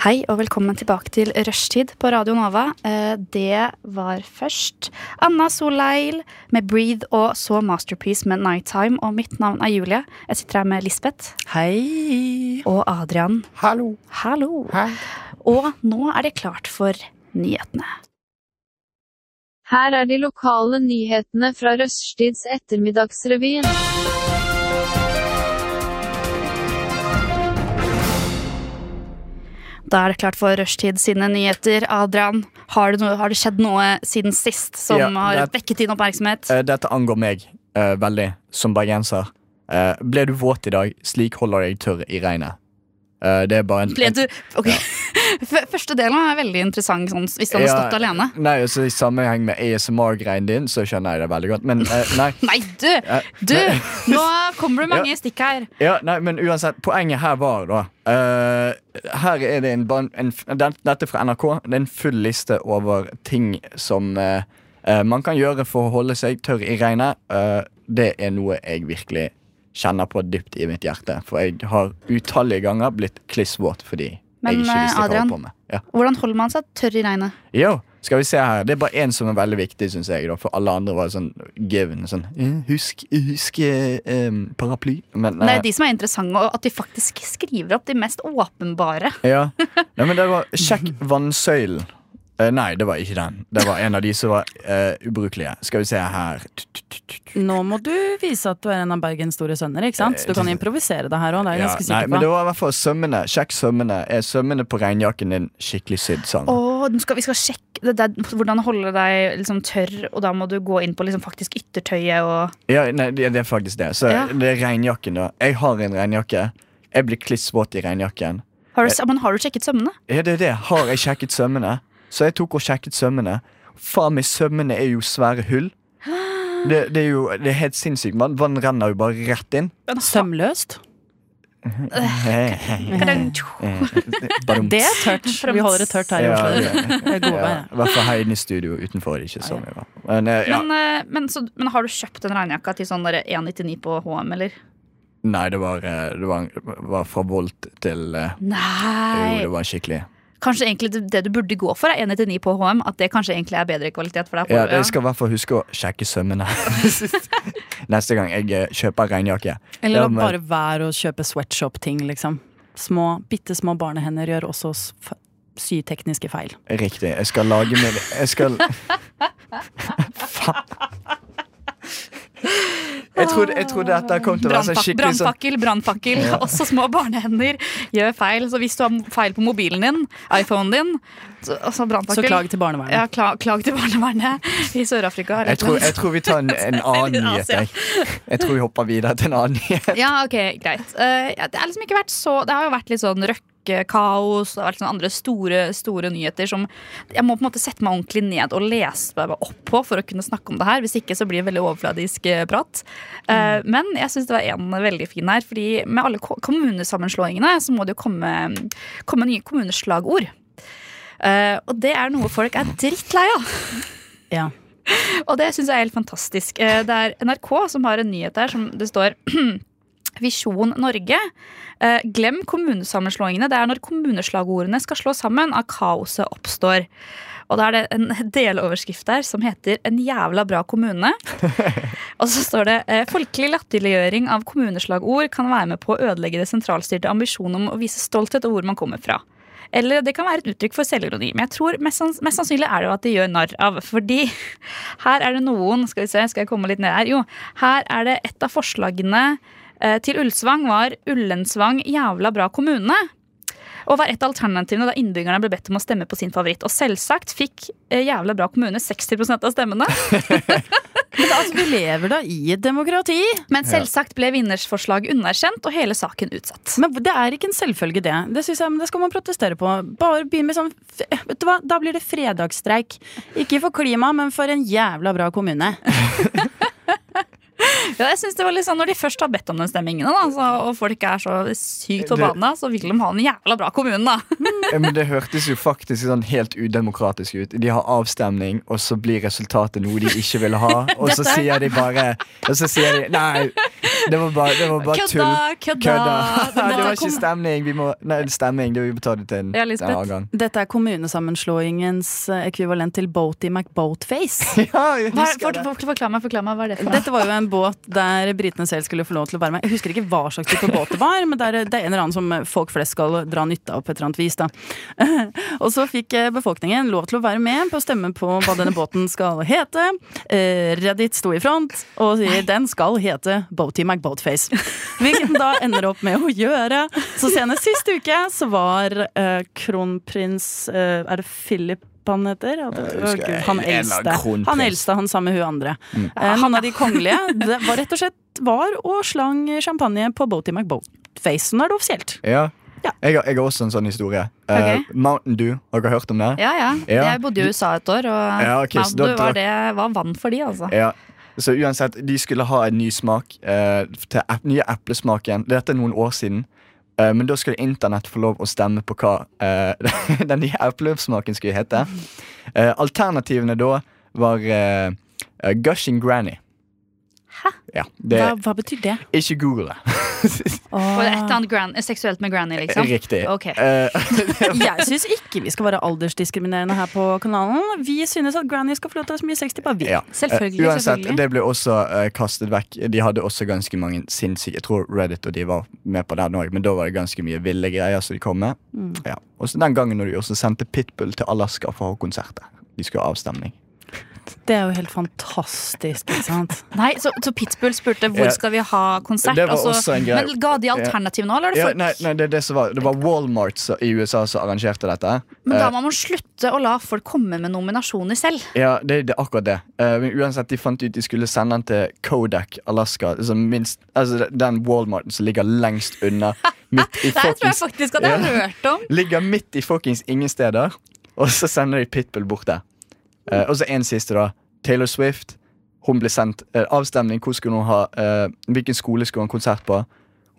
Hei og velkommen tilbake til Rushtid på Radio Nova. Eh, Det var først Anna Solheil med Breathe og så Masterpiece med Nighttime. Og mitt navn er Julie. Jeg sitter her med Lisbeth Hei! og Adrian. Hallo. Hallo. Hei. Og nå er det klart for nyhetene. Her er de lokale nyhetene fra Røststids ettermiddagsrevyen. Da er det klart for Rushtid sine nyheter. Adrian, har det, noe, har det skjedd noe siden sist som Ja, har vekket din oppmerksomhet? Uh, Dette angår meg uh, veldig, som bergenser. Uh, ble du våt i dag? Slik holder jeg tørr i regnet. Eh, det er bare en, Ble du okay. ja. Første delen er veldig interessant sånn, hvis hadde Ja, stått alene. Nei, altså I sammenheng med ASMR-greien din, så skjønner jeg det veldig godt. Men eh, nei. Nei, du! Eh, Du! Nå kommer det mange stikk her. Ja, nei, men uansett, poenget her var da Uh, Her er det en, en den- Dette er fra NRK. Det er en full liste over ting som uh, uh, man kan gjøre for å holde seg tørr i regnet. Det er noe jeg virkelig kjenner på dypt i mitt hjerte. For jeg har utallige ganger blitt kliss våt fordi Men, jeg ikke eh, visste hva jeg Adrian? holdt på med. Ja. Hvordan holder man seg tørr i regnet? Jo, skal vi se her. Det er bare én som er veldig viktig, syns jeg. Da, for alle andre var sånn given. Sånn, eh, husk husk eh, paraply. Men Det eh, er de som er interessante, og at de faktisk skriver opp de mest åpenbare. Ja, Nei, men det var Sjekk vannsøylen. Eh, nei, det var ikke den. Det var en av de som var eh, ubrukelige. Skal vi se her. Nå må du vise at du er en av Bergens store sønner, ikke sant? Du kan improvisere det her òg, det er jeg Ja, ganske nei, sikker men det var i hvert fall sømmene. Sjekk sømmene. Er sømmene på regnjakken din skikkelig sydd sånn? Oh, skal, vi skal sjekke det der, hvordan holde deg liksom tørr, og da må du gå inn på liksom faktisk yttertøyet og Ja, nei, det, det er faktisk det. Så Ja. det er regnjakken, da. Jeg har en regnjakke. Jeg blir kliss våt i regnjakken. har du, Men har du sjekket sømmene? Ja, det er det. Har jeg sjekket sømmene? Så jeg tok og sjekket sømmene. Faen meg, sømmene er jo svære hull. Det, det er jo det er helt sinnssykt. Man, vann renner jo bare rett inn. Sømløst. Det er tørt. Vi holder det tørt her i Oslo. ja. I hvert fall her inne i studio. Utenfor ikke så mye. Men, eh, ja. Men, eh, men, så, men har du kjøpt en regnjakke til sånn 199 på HM, eller? Nei, det var, eh, det var, var fra Volt til Nei. Jo, det var skikkelig. Kanskje egentlig det- det du burde gå for, er 1-9 på HM. At det kanskje egentlig er bedre kvalitet for deg. Ja, Jeg skal i hvert fall huske å sjekke sømmene. neste gang jeg eh, kjøper regnjakke. Eller Ja, men- bare være og kjøpe sweatshop-ting, liksom. Små, bitte små barnehender gjør også sytekniske feil. Riktig. Jeg skal lage meg Jeg skal Faen. Jeg trodde, jeg trodde dette kom til å være sånn skikkelig sånn Brannfakkel, brannfakkel. Også små barnehender gjør feil. Så hvis du har feil på mobilen din, iPhonen din, så, altså Så klag til barnevernet. Ja, klag, klag til barnevernet i Sør-Afrika. jeg tror, jeg tror vi tar en, en annen nyhet. Jeg. jeg tror vi hopper videre til en annen nyhet. Ja, ok, greit. Uh, det, er liksom ikke vært så, det har jo vært litt sånn røkkekaos og andre store, store nyheter som jeg må på en måte sette meg ordentlig ned og lese meg opp på for å kunne snakke om det her. Hvis ikke så blir det veldig overfladisk eh, prat. Eh, Men jeg syns det var en veldig fin her. fordi med alle kommunesammenslåingene så må det jo komme, komme nye kommuneslagord. Eh, og det er noe folk er drittlei av. Ja. Og det syns jeg er helt fantastisk. Det er NRK som har en nyhet der som det står Visjon Norge. Eh, glem kommunesammenslåingene. Det er når kommuneslagordene skal slå sammen at kaoset oppstår. Og da er det en deloverskrift der som heter 'En jævla bra kommune'. Og så står det eh, 'Folkelig latterliggjøring av kommuneslagord kan være med på å ødelegge det sentralstyrte ambisjonen om å vise stolthet over hvor man kommer fra'. Eller det kan være et uttrykk for selvironi. Men jeg tror mest, sanns- mest sannsynlig er det jo at de gjør narr av. Fordi her er det noen Skal vi se, skal jeg komme litt ned her? Jo, her er det et av forslagene til Ullsvang var Ullensvang jævla bra kommune. Og var et av alternativene da innbyggerne ble bedt om å stemme på sin favoritt. Og selvsagt fikk eh, jævla bra kommune 60% av stemmene. Men altså, vi lever da i et demokrati. Men selvsagt ble vinnersforslaget underkjent og hele saken utsatt. Men det er ikke en selvfølge, det. Det, jeg, men det skal man protestere på. Bare begynn med sånn Vet du hva, Da blir det fredagsstreik. Ikke for klima, men for en jævla bra kommune. Ja, jeg synes det var litt sånn Når de først har bedt om den stemmingen, da, så, og folk er så sykt forbanna, så vil de ha en jævla bra kommune, da. Ja, Men det hørtes jo faktisk sånn helt udemokratisk ut. De har avstemning, og så blir resultatet noe de ikke ville ha. Og så sier de bare Og så sier de Nei, det var bare, det var bare tull. Kødda, kødda. Det var ikke stemning. Vi må, nei, stemming. Det vil vi ta det til en, Ja, en Lisbeth. annen gang. Dette er kommunesammenslåingens eh, ekvivalent til Boaty McBoatface. Ja, jeg Hva, husker for, for, forklar meg, forklar meg, hva er det for noe? Dette var jo en båt der britene selv skulle få lov til å være med. Jeg husker ikke hva slags type båt det var, men det er, det er en eller annen som folk flest skal dra nytte av på et eller annet vis. Da. Og så fikk eh, befolkningen lov til å være med på å stemme på hva denne båten skal hete. Eh, Reddit sto i front og sier den skal hete Boaty McBoatface. Hvilket den da ender opp med å gjøre. Så senest sist uke så var eh, kronprins Er det Philip han heter? Ja, husker han eldste. Han eldste, han sammen med hun andre. Mm. Han av de kongelige det var rett og slett var og slang champagne på Boaty McBoatface. Nå er det offisielt. Ja. Ja. Jeg, har, jeg har også en sånn historie. Okay. Uh, Mountain Dew, har dere hørt om det? Ja, ja. Ja. Jeg bodde i USA et år, og Ja, okay, Mountain Dew var, det, var vann for de, altså. Ja. Så uansett, de skulle ha en ny smak uh, til nye eplesmaken. Dette er noen år siden. Eh, men da skulle internett få lov å stemme på hva eh, den nye eplesmaken skulle hete. Eh, alternativene da var Gushing Granny. Ja, det, Hva, hva betyr det? ikke google det. Og et eller annet gran seksuelt med Granny, liksom. Riktig. Ok. Eh, Jeg syns ikke vi skal være aldersdiskriminerende her på kanalen. Vi synes at Granny skal få lov til å ha så mye sex de bare vil. ja. Selvfølgelig, Eh, uansett, selvfølgelig. det ble også uh, kastet vekk. De hadde også ganske mange sinnssyke Jeg tror Reddit og de var med på det òg, men da var det ganske mye ville greier som de kom med. Mm. Ja. Og så den gangen når de også sendte Pitbull til Alaska for å ha konsert der. De skulle ha avstemning. Det er jo helt fantastisk, ikke sant? Nei, så, så Pitbull spurte hvor Ja. skal vi ha konsert. Det var altså, også en greie. Men ga de alternativ nå, eller? er det Ja, nei, nei, det, det, var, det var Walmart så, i USA som arrangerte dette. Men da Eh, må man slutte å la folk komme med nominasjoner selv. ja, det, det er akkurat det. Eh, men uansett, De fant ut de skulle sende den til Kodak, Alaska. Altså, minst, altså Den Walmarten som ligger lengst unna. Midt i Det tror jeg faktisk at jeg har hørt om. Ligger midt i fuckings ingen steder. Og så sender de Pitbull bort der. Eh, og så en siste, da. Taylor Swift. Hun ble sendt uh, avstemning. Hvor skulle hun ha uh, Hvilken skole skulle hun ha konsert på?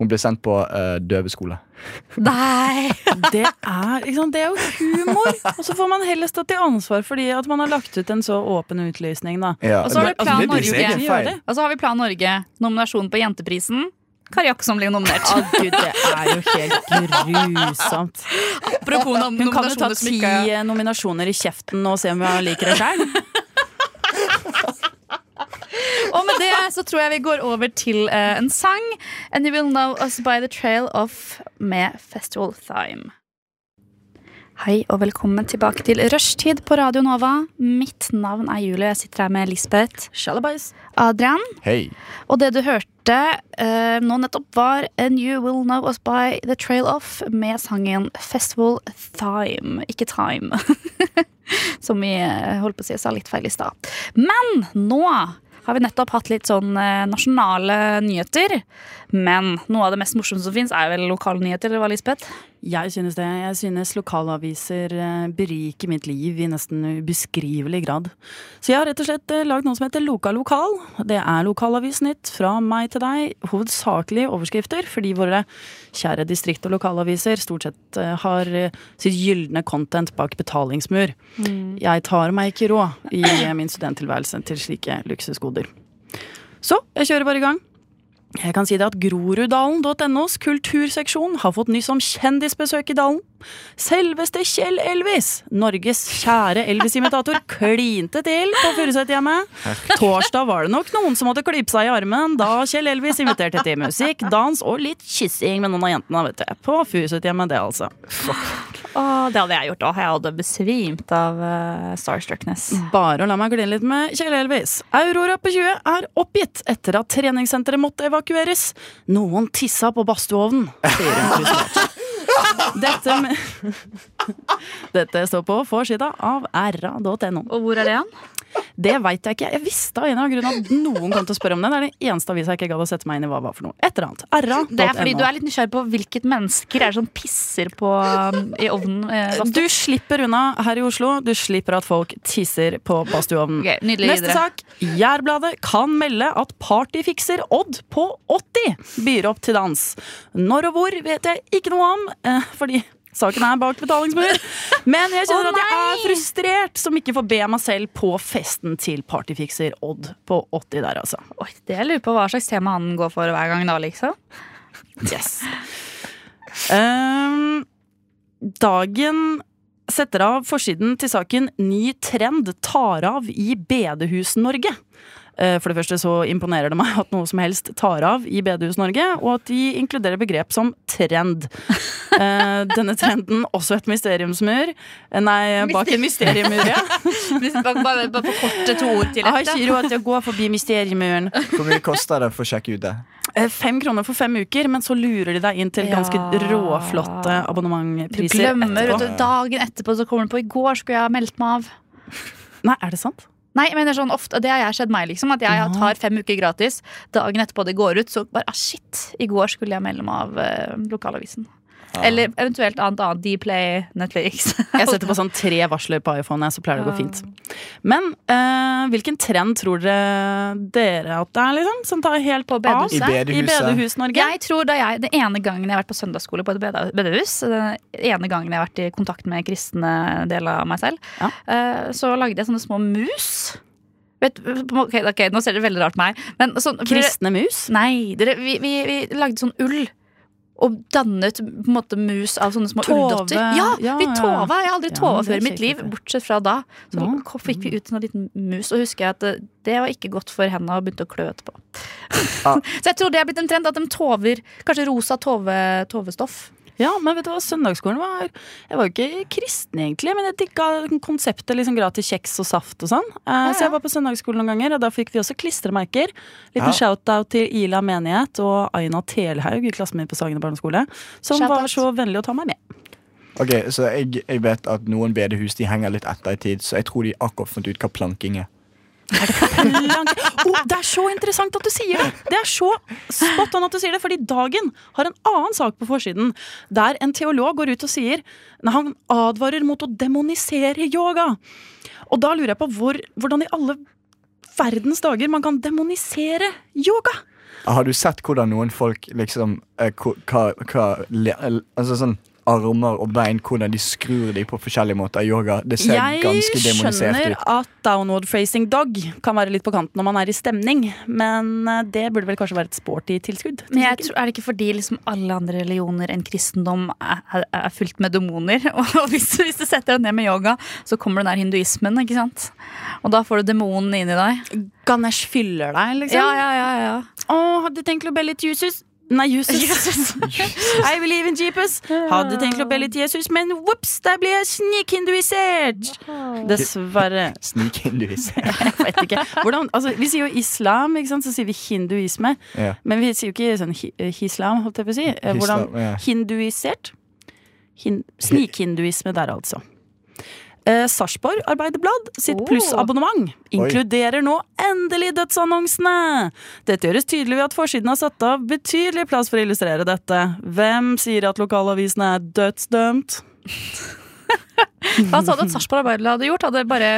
Hun ble sendt på uh, døveskole. Nei! Det er, det er jo humor! Og så får man heller stå til ansvar fordi at man har lagt ut en så åpen utlysning, da. Ja, Og så har vi Plan er deres Norge. Og så har vi Plan Norge. Nominasjon på Jenteprisen. Kari som blir nominert. Å gud, det er jo helt grusomt. Apropos nom Hun kan jo ta ti eh, nominasjoner i kjeften og se om hun liker det sjøl. Og med det så tror jeg vi går over til uh, en sang. And you will know us by the trail of med Festival Time. Hei og velkommen tilbake til Rushtid på Radio Nova. Mitt navn er Julie. Jeg sitter her med Lisbeth, Shalabais. Adrian. Hei. Og det du hørte uh, nå nettopp, var And You Will Know Us By The Trail Off med sangen Festival Time. Ikke Time. Som vi eh, holdt på å si sa litt feil i stad. Men nå har vi nettopp hatt litt sånn eh, nasjonale nyheter. Men noe av det mest morsomme som fins, er vel lokale nyheter, eller hva, Lisbeth? Jeg synes det. Jeg synes lokalaviser eh, beriker mitt liv i nesten ubeskrivelig grad. Så jeg har rett og slett eh, lagd noe som heter Loka lokal. Det er lokalavisnytt fra meg til deg. Hovedsakelig overskrifter, fordi våre kjære distrikt- og lokalaviser stort sett eh, har sitt gylne content bak betalingsmur. Jeg tar meg ikke råd i min studenttilværelse til slike luksusgoder. Så jeg kjører bare i gang. Jeg kan si det at Groruddalen.nos kulturseksjon har fått nyss om kjendisbesøk i dalen. Selveste Kjell Elvis, Norges kjære Elvis-imitator, klinte til på Furuset-hjemmet. Torsdag var det nok noen som måtte klype seg i armen da Kjell Elvis inviterte til musikk, dans og litt kyssing med noen av jentene, vet du. På Furuset-hjemmet, det altså. Oh, det hadde jeg gjort òg. Jeg hadde besvimt av uh, starstruckness. Bare å la meg gline litt med Kjell Elvis. Aurora på 20 er oppgitt etter at treningssenteret måtte evakueres. Noen tissa på badstueovnen, sier hun frustrert. Dette, med Dette står på forsida av ra.no. Og hvor er det han? Det veit jeg ikke. Jeg visste av en eller annen grunn at noen kom til å spørre om det. Det er den eneste avisa jeg ikke gadd å sette meg inn i hva var for noe. Et eller annet. ra.no. Det er fordi du er litt nysgjerrig på hvilket mennesker er det som pisser på um, i ovnen. Eh, Du slipper unna her i Oslo. Du slipper at folk tisser på badstueovnen. Okay, Neste videre. sak. Jærbladet kan melde at partyfikser Odd på 80 byr opp til dans. Når og hvor vet jeg ikke noe om, eh, fordi saken er bak betalingsmur. Men jeg kjenner oh, at jeg er frustrert som ikke får be meg selv på festen til partyfikser Odd på 80 der, altså. Oi, det jeg lurer på hva slags tema han går for hver gang da, liksom. Yes. Um, dagen setter av forsiden til saken 'Ny trend tar av i Bedehus-Norge'. Eh, For det første så imponerer det meg at noe som helst tar av i Bedehus-Norge, og at de inkluderer begrep som trend. Eh, Denne trenden også et mysteriumsmur. Eh, Nei, bak en mysteriemur, ja. bare, bare, forkorte to ord til Jeg har dette. ikke råd til å gå forbi mysteriemuren. Hvor mye koster det for å sjekke ut det? Eh, Fem kroner for fem uker, men så lurer de deg inn til ganske Ja. råflotte Du abonnementpriser glemmer, etterpå. du, dagen etterpå så kommer du på I går skulle jeg ha meldt meg av. Nei, er det sant? Nei, men det er sånn ofte, det har jeg skjedd meg, liksom. At jeg tar fem uker gratis. Dagen etterpå det går ut, så bare ah, shit. I går skulle jeg melde meg av eh, lokalavisen. Eller eventuelt annet annet. Dplay, Netflix. Jeg setter på sånn tre varsler på iPhone, så pleier det å gå fint. Men eh, hvilken trend tror dere dere at det er, liksom? Som tar helt På bedehuset? I I bedehuset. Bedehus-Norge? Jeg tror da jeg, Det ene gangen jeg har vært på søndagsskole på et bede- bedehus, den ene gangen jeg har vært i kontakt med kristne del av meg selv, Ja. eh, så lagde jeg sånne små mus. Vet, ok, ok, Nå ser dere veldig rart på meg. Men sånn, Kristne mus? Nei, dere, vi, vi, vi lagde sånn ull. Og dannet på en måte mus av sånne små ulldotter. Ja, Ja, vi tova. Jeg har aldri Ja, tova før i mitt liv, bortsett fra da. Så Ja. fikk vi ut en liten mus, og husker jeg at det, det var ikke godt for henda og begynte å klø etterpå. Ah. Så jeg tror det er blitt en trend at de tover kanskje rosa tove, tovestoff. Ja, men vet du hva, søndagsskolen var Jeg var jo ikke kristen egentlig, men jeg digga konseptet liksom gratis kjeks og saft og sånn. Eh, Så jeg var på søndagsskolen noen ganger, og da fikk vi også klistremerker. Liten Ja. shout-out til Ila menighet og Aina Telhaug i klassen min på Sagene barneskole, som var så vennlig å ta meg med. Ok, så jeg, jeg vet at noen bedehus de henger litt etter i tid, så jeg tror de akkurat fant ut hva planking er. Lang... Oh, det er så interessant at du sier det! Det er så spot on at du sier det, fordi Dagen har en annen sak på forsiden, der en teolog går ut og sier Nei, Han advarer mot å demonisere yoga. Og da lurer jeg på hvor, hvordan i alle verdens dager man kan demonisere yoga. Har du sett hvordan noen folk liksom eh, hva, hva, Altså sånn armer og bein, hvordan de skrur de på forskjellige måter i yoga. Det ser Jeg ganske demonisert ut. Jeg skjønner at downward facing dog kan være litt på kanten når man er i stemning, men eh, det burde vel kanskje være et sporty tilskudd. til Men jeg tror, er det ikke fordi liksom alle andre religioner enn kristendom er, er, er fylt med demoner? Og hvis, hvis du setter deg ned med yoga, så kommer den der hinduismen, ikke sant? Og da får du demonen i deg. Ganesh fyller deg, liksom. Ja, ja, ja, ja. Å, hadde tenkt å be litt Jesus. Nei, Jesus. I believe in Jeepus. Hadde tenkt å be litt Jesus, men vops, der ble jeg snikhinduisert. Dessverre. Snikhinduisert? Jeg vet ikke. Hvordan, altså, vi sier jo islam, ikke sant? så sier vi hinduisme. Ja. Men vi sier jo ikke sånn hi hislam, holdt jeg på å si. Eh, Hvordan ja. Hinduisert? Hin Snikhinduisme der, altså. Eh, Sarpsborg Arbeiderblad sitt Oh. plussabonnement inkluderer nå endelig dødsannonsene! Dette gjøres tydelig ved at forsiden har satt av betydelig plass for å illustrere dette. Hvem sier at lokalavisene er dødsdømt? Hva sa du at Sarpsborg Arbeiderblad hadde gjort? Hadde bare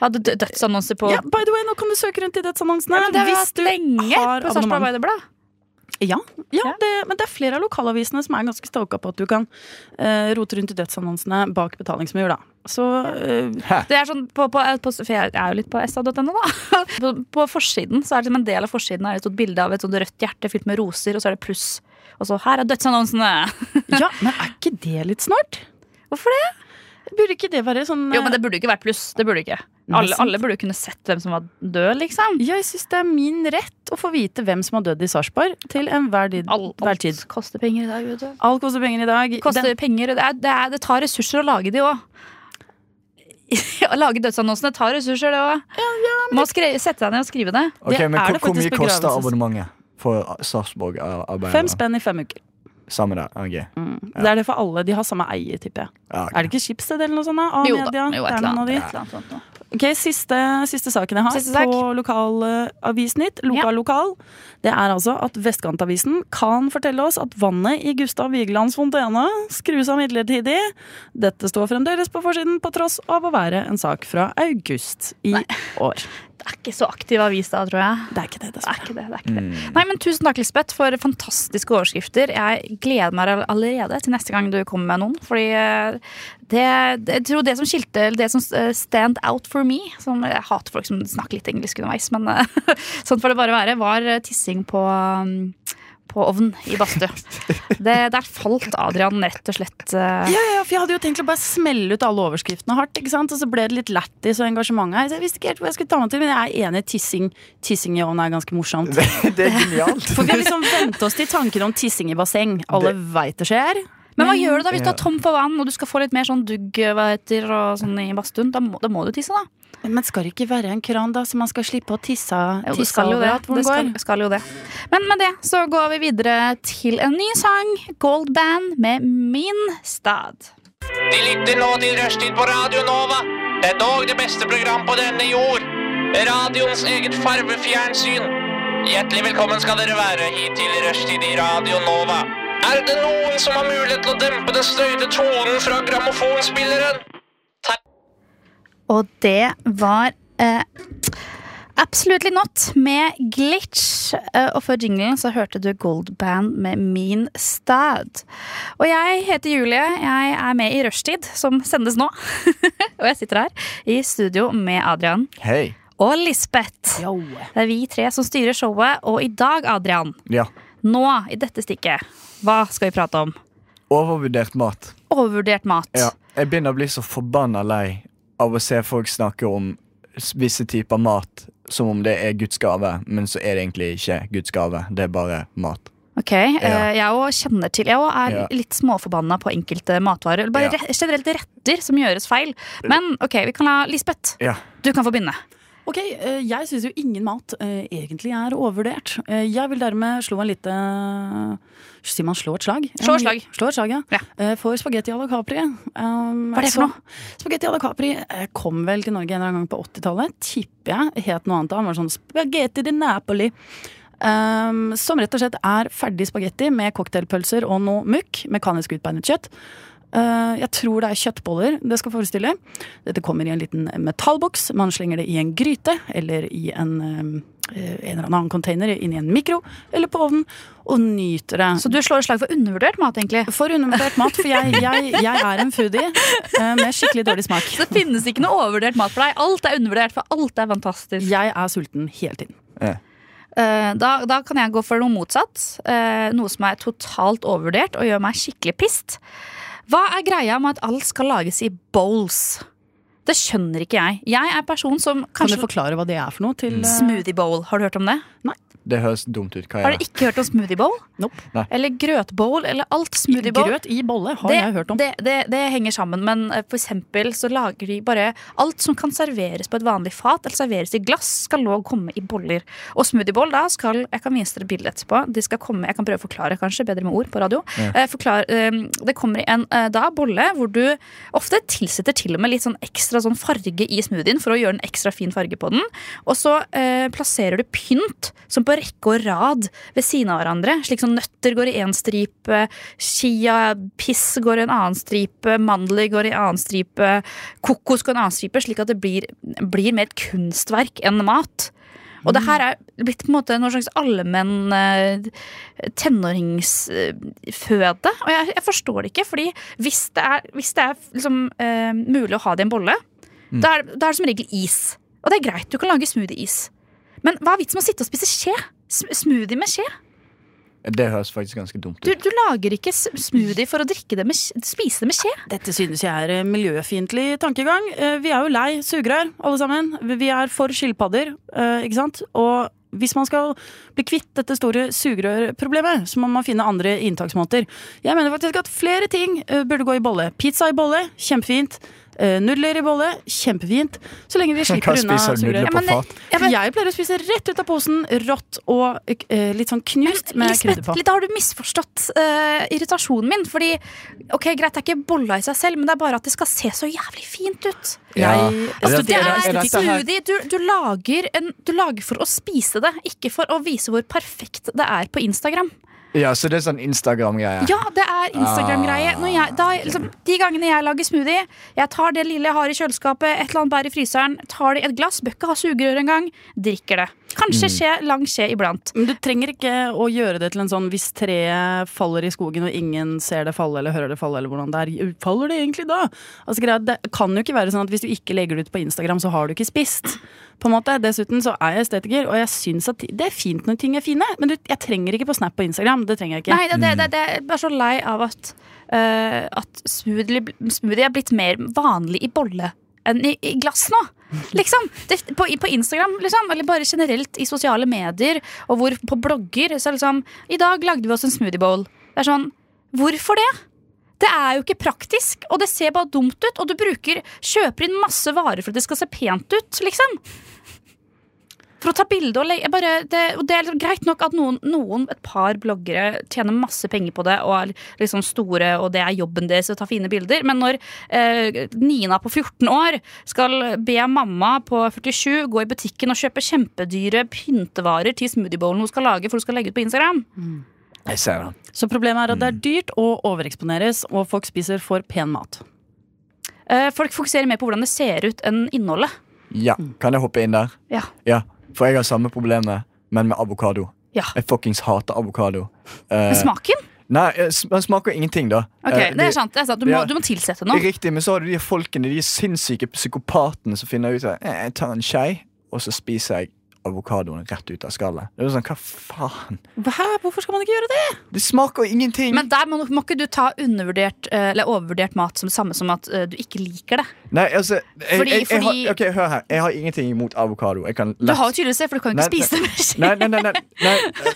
hadde dødsannonser på Ja, by the way, nå kan du søke rundt i dødsannonsene. Ja, men Det har vi hatt lenge på Sarpsborg. Arbeiderblad. Ja, ja. Det, men det er flere av lokalavisene som er ganske stalka på at du kan uh, rote rundt i dødsannonsene bak betalingsmur. da. Så uh, Det er sånn på, på, på, for jeg er jo litt på sa.no, da. På, på forsiden så er det som en del av forsiden er et bilde av et sånt rødt hjerte fylt med roser, og så er det pluss. Og så her er dødsannonsene! Ja, men er ikke det litt snart? Hvorfor det? Burde ikke det være sånn Jo, men det burde ikke vært pluss. Det burde ikke. Alle, alle burde kunne sett hvem som var død, liksom. Jeg syns det er min rett å få vite hvem som har dødd i Sarpsborg, til enhver tid. Alt, hver tid. alt koster penger i dag, vet du. Alt koster penger i dag. Det koster Den- penger, det, er, det, er, det tar ressurser å lage de òg. Å lage dødsannonsene tar ressurser, det òg. Må skre- sette deg ned og skrive det. Ok, Det men er hvor, det hvor mye koster abonnementet for Sarpsborg Arbeiderblad? Fem spenn i fem uker. Samme der. ok. Det er det for alle. De har samme eier, tipper jeg. Ja, okay. Er det ikke Schibsted eller noe sånt? da? Jo da. Jo, Det et er eller annet. Ok, Siste, siste saken jeg har Siste sak. på lokalavisnytt, Ja. lokal lokal, det er altså at Vestkantavisen kan fortelle oss at vannet i Gustav Vigelands fontene skrus av midlertidig. Dette står fremdeles på forsiden på tross av å være en sak fra august i år. Det er ikke så aktiv avis da, tror jeg. Det er ikke det, Det er ikke det, det er ikke det. Nei, men Tusen takk, Lisbeth, for fantastiske overskrifter. Jeg gleder meg allerede til neste gang du kommer med noen. Fordi eh, det, jeg tror det som skilte, det som eh, stand out for me som, Jeg hater folk som snakker litt engelsk underveis, men eh, sånn får det bare være. Var tissing på um, på ovn i badstue. Det- Der falt Adrian rett og slett. uh... Ja, ja, for Jeg hadde jo tenkt å bare smelle ut alle overskriftene hardt, ikke sant? og så ble det litt lættis og engasjement her. Så jeg visste ikke helt hvor jeg skulle ta meg til, men jeg er enig. Tissing, tissing i ovn er ganske morsomt. Det er genialt. For vi har liksom vent oss til tanken om tissing i basseng. Alle veit det skjer. Men hva gjør du da hvis du er tom for vann og du skal få litt mer sånn dugg hva heter, og sånn i badstuen? Da, må- da må du tisse, da. Men skal det ikke være en kran, da, så man skal slippe å tisse, Jo, det tisse skal jo det. hvor skal, skal jo det. Men med det så går vi videre til en ny sang. Gold Band med Min stad. De lytter nå til Rushtid på Radio Nova. Det er dog det beste program på denne jord. Radioens eget farvefjernsyn. Hjertelig velkommen skal dere være hit til Rushtid i Radio Nova. Er det noen som har mulighet til å dempe den støyte tonen fra grammofonspilleren? Og det var eh, Absolutely Not med Glitch. Eh, og før jinglen så hørte du Gold Band med Min stad. Og jeg heter Julie. Jeg er med i Rushtid, som sendes nå. og jeg sitter her i studio med Adrian Hei. og Lisbeth. Det er vi tre som styrer showet, og i dag, Adrian, Ja. Nå i dette stikket, hva skal vi prate om? Overvurdert mat. Overvurdert mat. Ja. Jeg begynner å bli så forbanna lei av å se folk snakke om visse typer mat som om det er Guds gave, men så er det egentlig ikke Guds gave. Det er bare mat. Ok, ja. Jeg òg kjenner til Jeg også er Ja. litt småforbanna på enkelte matvarer. Eller bare Ja. re generelt retter som gjøres feil. Men ok, vi kan la Lisbeth. Ja. Du kan få begynne. Ok, eh, Jeg syns jo ingen mat eh, egentlig er overvurdert. Eh, jeg vil dermed slå en lite Sier man slå et slag? Slå et slag. Slå et slag, ja. Ja. For spagetti à la Capri. Um, Hva er det for noe? Spagetti à la Capri kom vel til Norge en eller annen gang på 80-tallet. Tipper jeg het noe annet. da. Det var sånn spagetti di Napoli. Um, som rett og slett er ferdig spagetti med cocktailpølser og noe mukk. Mekanisk utbeinet kjøtt. Uh, jeg tror det er kjøttboller det skal forestille. Dette kommer i en liten metallboks. Man slenger det i en gryte eller i en eh, en eller annen container inn i en mikro eller på ovnen, og nyter det. Så du slår et slag for undervurdert mat, egentlig? For undervurdert mat, for jeg, jeg, jeg er en foodie eh, med skikkelig dårlig smak. Så det finnes ikke noe overvurdert mat for deg. Alt er undervurdert, for alt er fantastisk. Jeg er sulten hele tiden. Ja. da, da kan jeg gå for noe motsatt. Eh, noe som er totalt overvurdert og gjør meg skikkelig pissed. Hva er greia med at alt skal lages i bowls? Det skjønner ikke jeg. Jeg er person som Kan du forklare hva det er for noe? Til, Smoothie bowl, har du hørt om det? Det høres dumt ut. Hva Har er du det? ikke hørt om smoothie bowl? Nope. Nei. Eller grøtbowl, eller alt smoothie bowl. Grøt i bolle har det, jeg hørt om. Det, det, det henger sammen, men eh, for eksempel så lager de bare Alt som kan serveres på et vanlig fat eller serveres i glass, skal nå komme i boller. Og smoothieboll da skal Jeg kan vise dere bildet etterpå. De skal komme, Jeg kan prøve å forklare, kanskje, bedre med ord på radio. Eh, forklar, eh, det kommer i en eh, da bolle hvor du ofte tilsetter til og med litt sånn ekstra sånn farge i smoothien for å gjøre en ekstra fin farge på den. Og så eh, plasserer du pynt som på rekke og rad ved siden av hverandre. Slik som nøtter går i én stripe, chia-piss går i en annen stripe, mandler går i en annen stripe, kokos går i en annen stripe, slik at det blir, blir mer et kunstverk enn mat. Og det her er blitt på en måte noe slags allmenn eh, tenåringsføde. Og jeg, jeg forstår det ikke, fordi hvis det er, hvis det er liksom, uh, mulig å ha det i en bolle, da, er, da er det som regel is. Og det er greit, du kan lage smoothie-is. Men hva er vitsen med å sitte og spise skje? Smoothie med skje? Det høres faktisk ganske dumt ut. du lager ikke smoothie for å drikke det med, spise det med skje. Dette synes jeg er eh, miljøfiendtlig tankegang. Eh, Vi er jo lei sugerør, alle sammen. Vi er for skilpadder, eh, ikke sant? Og hvis man skal bli kvitt dette store sugerørproblemet, så må man finne andre inntaksmåter. Jeg mener faktisk at flere ting burde gå i bolle. Pizza i bolle, kjempefint. Eh, Nudler i bolle, kjempefint. Så lenge vi slipper unna sugerør. men? Ja, men- Jeg pleier å spise rett ut av posen, rått og eh, litt sånn knust med krydder på. Da har du misforstått uh, irritasjonen min. Fordi, ok, Greit, det er ikke bolla i seg selv, men det er bare at det skal se så jævlig fint ut. Ja. Jeg- Altså, det- er det- er. Du, du, lager en, du lager for å spise det, ikke for å vise hvor perfekt det er på Instagram. Ja, så det er sånn Instagram-greie. Ja, det er Instagram-greie. Når liksom, De gangene jeg lager smoothie, jeg tar det lille jeg har i kjøleskapet, et eller annet bær i fryseren, tar det i et glass, bør ikke ha sugerør engang, drikker det. Kanskje skje, lang skje iblant. Men du trenger ikke å gjøre det til en sånn hvis treet faller i skogen og ingen ser det falle eller hører det falle, eller hvordan det er. Faller det egentlig da? Altså, det kan jo ikke være sånn at hvis du ikke legger det ut på Instagram, så har du ikke spist. På en måte. Dessuten så er jeg estetiker, og jeg syns at det er fint når ting er fine, men du, jeg trenger ikke på Snap på Instagram. Det trenger jeg ikke. Nei, det, det, det, det er bare så lei av at, uh, at smoothie, smoothie er blitt mer vanlig i bolle enn i, i glass nå. Liksom. Det, på, på Instagram, liksom, eller bare generelt i sosiale medier, og hvor, på blogger, så liksom I dag lagde vi oss en smoothie bowl. Det er sånn Hvorfor det? Det er jo ikke praktisk, og det ser bare dumt ut. Og du bruker, kjøper inn masse varer for at det skal se pent ut, liksom. For å ta bilde og legge bare, det, og det er liksom greit nok at noen, noen, et par bloggere, tjener masse penger på det og er liksom store, og det er jobben deres å ta fine bilder. Men når eh, Nina på 14 år skal be mamma på 47 gå i butikken og kjøpe kjempedyre pyntevarer til smoothiebowlen hun skal lage for hun skal legge ut på Instagram Jeg ser det. Så problemet er at det er dyrt å overeksponeres, og folk spiser for pen mat. eh, Folk fokuserer mer på hvordan det ser ut enn innholdet. Ja, Kan jeg hoppe inn der? Ja. Ja, For jeg har samme problemet, men med avokado. Ja. Jeg fuckings hater avokado. Eh, smaken? nei, eh, den smaker ingenting, da. Ok, Eh, det er sant. Det er sant. Du, må, ja. du må tilsette noe. Riktig, men så har du de folkene, de sinnssyke psykopatene som finner ut at eh, jeg tar en skei, og så spiser jeg avokadoen rett ut av skallet. Det er sånn, hva faen? Hæ? Hvorfor skal man ikke gjøre det? Det smaker jo ingenting! Men der må, må ikke du ta undervurdert eh, eller overvurdert mat som det samme som at eh, du ikke liker det. Nei, altså jeg, Fordi- jeg, jeg, fordi- har, Ok, Hør her. Jeg har ingenting imot avokado. Kan Du har jo tydeligvis det, for du kan jo ikke Nei, spise det. Nei, nei, nei, nei, nei.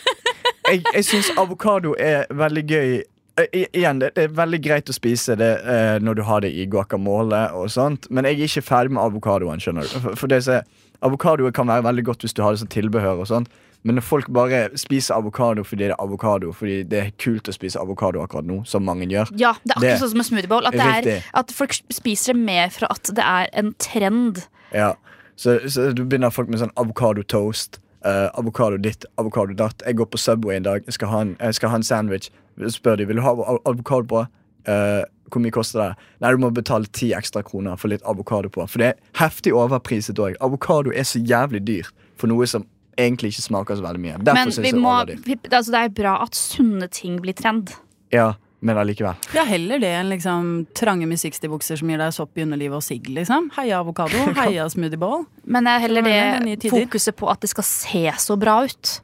Jeg, jeg syns avokado er veldig gøy. Eh, i- igjen, det, det er veldig greit å spise det eh, når du har det i guacamole og sånt, men jeg er ikke ferdig med avokadoen. skjønner du For, for det som er- Avokado kan være veldig godt hvis du har det som tilbehør, og sånn men når folk bare spiser avokado fordi det er avokado, fordi det er kult å spise avokado akkurat nå, som mange gjør Ja, det er akkurat Det- sånn som med smoothie bowl. At, det er, at folk spiser det mer for at det er en trend. Ja, så, så du begynner folk med sånn avokado-toast. Uh, avokado ditt, avokado datt. Jeg går på Subway en dag, jeg skal ha en, skal ha en sandwich. Spør de vil du ha av- avokado på. Eh, hvor mye koster det? Nei, Du må betale ti ekstra kroner for litt avokado på. For det er heftig overpriset òg. Avokado er så jævlig dyrt for noe som egentlig ikke smaker så veldig mye. Derfor Men vi jeg må, vi, altså det er bra at sunne ting blir trend. Ja, men allikevel. Ja, heller det enn liksom trange musikkstilbukser som gir deg sopp i underlivet og sigg, liksom. Heia avokado, heia smoothieball. Men det er heller Det det, fokuset på at det skal se så bra ut.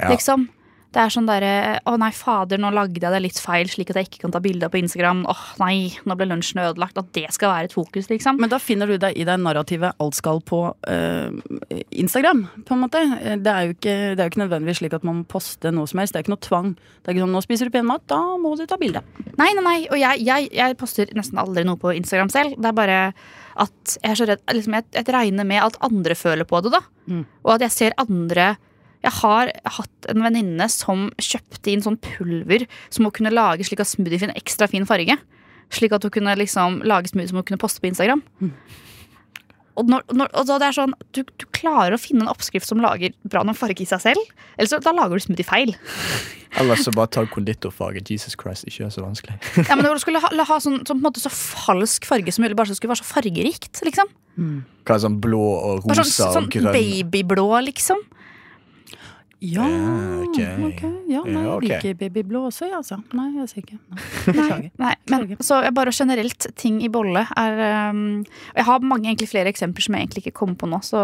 Ja. Liksom. Det er sånn derre Å nei, fader, nå lagde jeg det litt feil, slik at jeg ikke kan ta bilde på Instagram. Åh nei, nå ble lunsjen ødelagt. At det skal være et fokus, liksom. Men da finner du deg i det narrativet alt skal på eh, Instagram, på en måte. Eh, Det er, jo ikke, det er jo ikke nødvendigvis slik at man må poste noe som helst. Det er ikke noe tvang. Det er ikke sånn 'nå spiser du pen mat, da må du ta bilde'. Nei, nei, nei. Og jeg, jeg, jeg poster nesten aldri noe på Instagram selv. Det er bare at jeg er så redd liksom, jeg, jeg regner med at andre føler på det, da. Mm. Og at jeg ser andre Jeg har hatt en venninne som kjøpte inn sånn pulver som hun kunne lage slik at smoothie fikk en ekstra fin farge. Slik at hun kunne liksom lage smoothie som hun kunne poste på Instagram. Og, når, når, og det er sånn, du, du klarer å finne en oppskrift som lager bra noen farge i seg selv. Eller så da lager du smoothie feil. Ellers så bare ta konditorfarge. Jesus Christ, ikke gjør så vanskelig. Ja, men Du skulle ha, ha sånn, sånn, på en måte så falsk farge som mulig, bare så det skulle være så fargerikt. liksom Hva er sånn blå og rosa sånn, sånn og grønn? babyblå, liksom. Ja, ok. ok. Ja, nei, jeg liker babyblå også, jeg, altså. Nei, jeg ser ikke. Nei. Nei, men så bare generelt ting i bolle er um, Jeg har mange egentlig flere eksempler som jeg egentlig ikke kommer på nå, så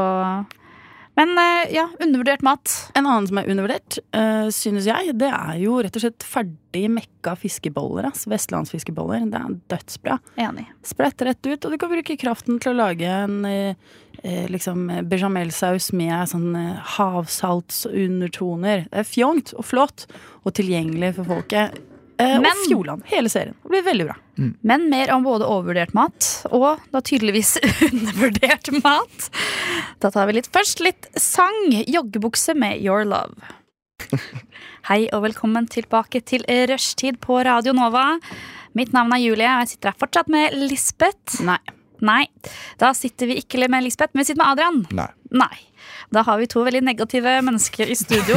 Men eh, ja, undervurdert mat. En annen som er undervurdert, uh, synes jeg, det er jo rett og slett ferdig mekka fiskeboller. ass. Vestlandsfiskeboller. Det er dødsbra. Enig. Sprett rett ut, og du kan bruke kraften til å lage en eh, eh, liksom bechamelsaus med sånn eh, havsaltsundertoner. Det er fjongt og flott og tilgjengelig for folket. Eh, Men- og Fjordland, hele serien. Det blir veldig bra. Men mer om både overvurdert mat og da tydeligvis undervurdert mat. Da tar vi litt først litt sang. Joggebukse med Your Love. Hei og velkommen tilbake til rushtid på Radio Nova. Mitt navn er Julie, og jeg sitter her fortsatt med Lisbeth. Nei. Nei, da sitter vi ikke med Lisbeth, men vi sitter med Adrian. Nei. Nei. Da har vi to veldig negative mennesker i studio.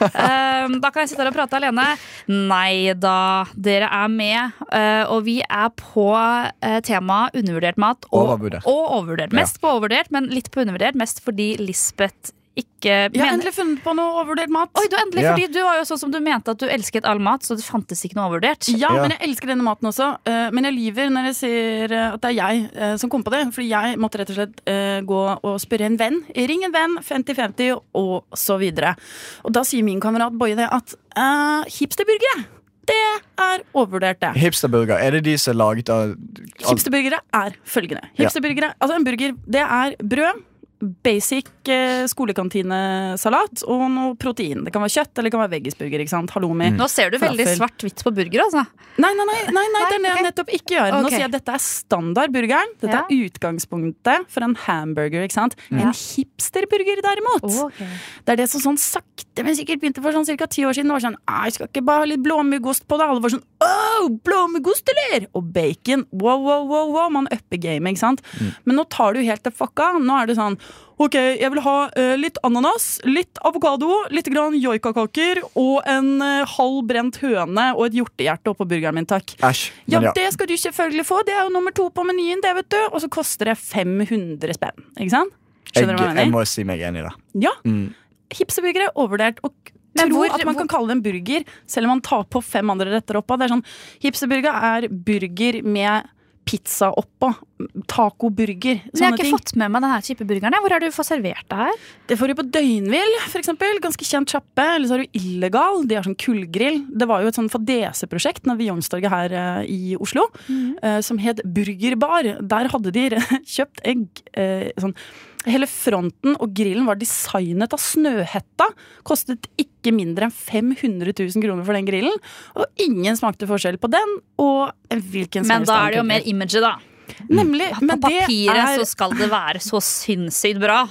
Um, da kan jeg sitte her og prate alene. Nei da, dere er med. uh, og vi er på uh, temaet undervurdert mat. Og, Overvurdert. og overvurdert. Mest på overvurdert, men litt på undervurdert. Mest fordi Lisbeth ikke Jeg har endelig funnet på noe overvurdert mat. Oi, du endelig, Ja. fordi du var jo sånn som du mente at du elsket all mat, så det fantes ikke noe overvurdert. Ja, Ja. men jeg elsker denne maten også. eh, Men jeg lyver når jeg sier eh, at det er jeg eh, som kom på det. Fordi jeg måtte rett og slett gå og spørre en venn. Ring en venn, 50-50 og så videre. Og da sier min kamerat Boje det at uh, hipsterburgere, det er overvurdert, det. Hipsterburger, er det de som er laget av Hipsterburgere er følgende. Hipsterburgere, altså En burger det er brød, basic eh, skolekantinesalat og noe protein. Det kan være kjøtt eller det kan være veggisburger. ikke sant? Halloumi. Nå ser du veldig svart-hvitt på burger, altså. Nei, nei, nei, nei, nei, det er det jeg nettopp ikke gjør. Nå sier jeg at dette er standardburgeren. Dette Ja. er utgangspunktet for en hamburger. ikke sant? En hipsterburger, derimot. Det er det som sånn sakte, men sikkert begynte for sånn ca. ti år siden. Det var sånn, «Ah, jeg skal ikke bare ha litt blåmuggost på det. Alle var sånn oh, blåmuggost, eller? Og bacon. Wow, wow, wow, wow. Man upper gamet, ikke sant. Men nå tar du helt det fucka. Nå er det sånn Ok, jeg vil ha uh, litt ananas, litt avokado, litt grann joikakaker og en uh, halv brent høne og et hjortehjerte oppå burgeren min, takk. Æsj. Ja, Men ja. det skal du selvfølgelig få. Det er jo nummer to på menyen, det, vet du. Og så koster det 500 spenn. Ikke sant? Jeg, Skjønner du hva jeg jeg må si meg enig da. Ja. Mm. Hipseburgere, er overvurdert. Og Men tro hvor- at man kan kalle det en burger, selv om man tar på fem andre retter oppå. Det er sånn, Hipseburger er burger med pizza oppå. Tacoburger. Men jeg har ikke ting. fått med meg denne type burgeren. Hvor er du får servert det her? Det får du på Døgnvill, eksempel. Ganske kjent sjappe. Eller så har du Illegal. De har sånn kullgrill. Det var jo et sånn fadeseprosjekt nede ved Youngstorget her eh, i Oslo, eh, som het Burgerbar. Der hadde de kjøpt egg eh, sånn Hele fronten og grillen var designet av Snøhetta. Kostet ikke mindre enn 500 000 kroner for den grillen. Og ingen smakte forskjell på den og en hvilken som Men da er det jo mer imaget, da. Nemlig. På Men det papiret er så skal det være så sinnssykt bra.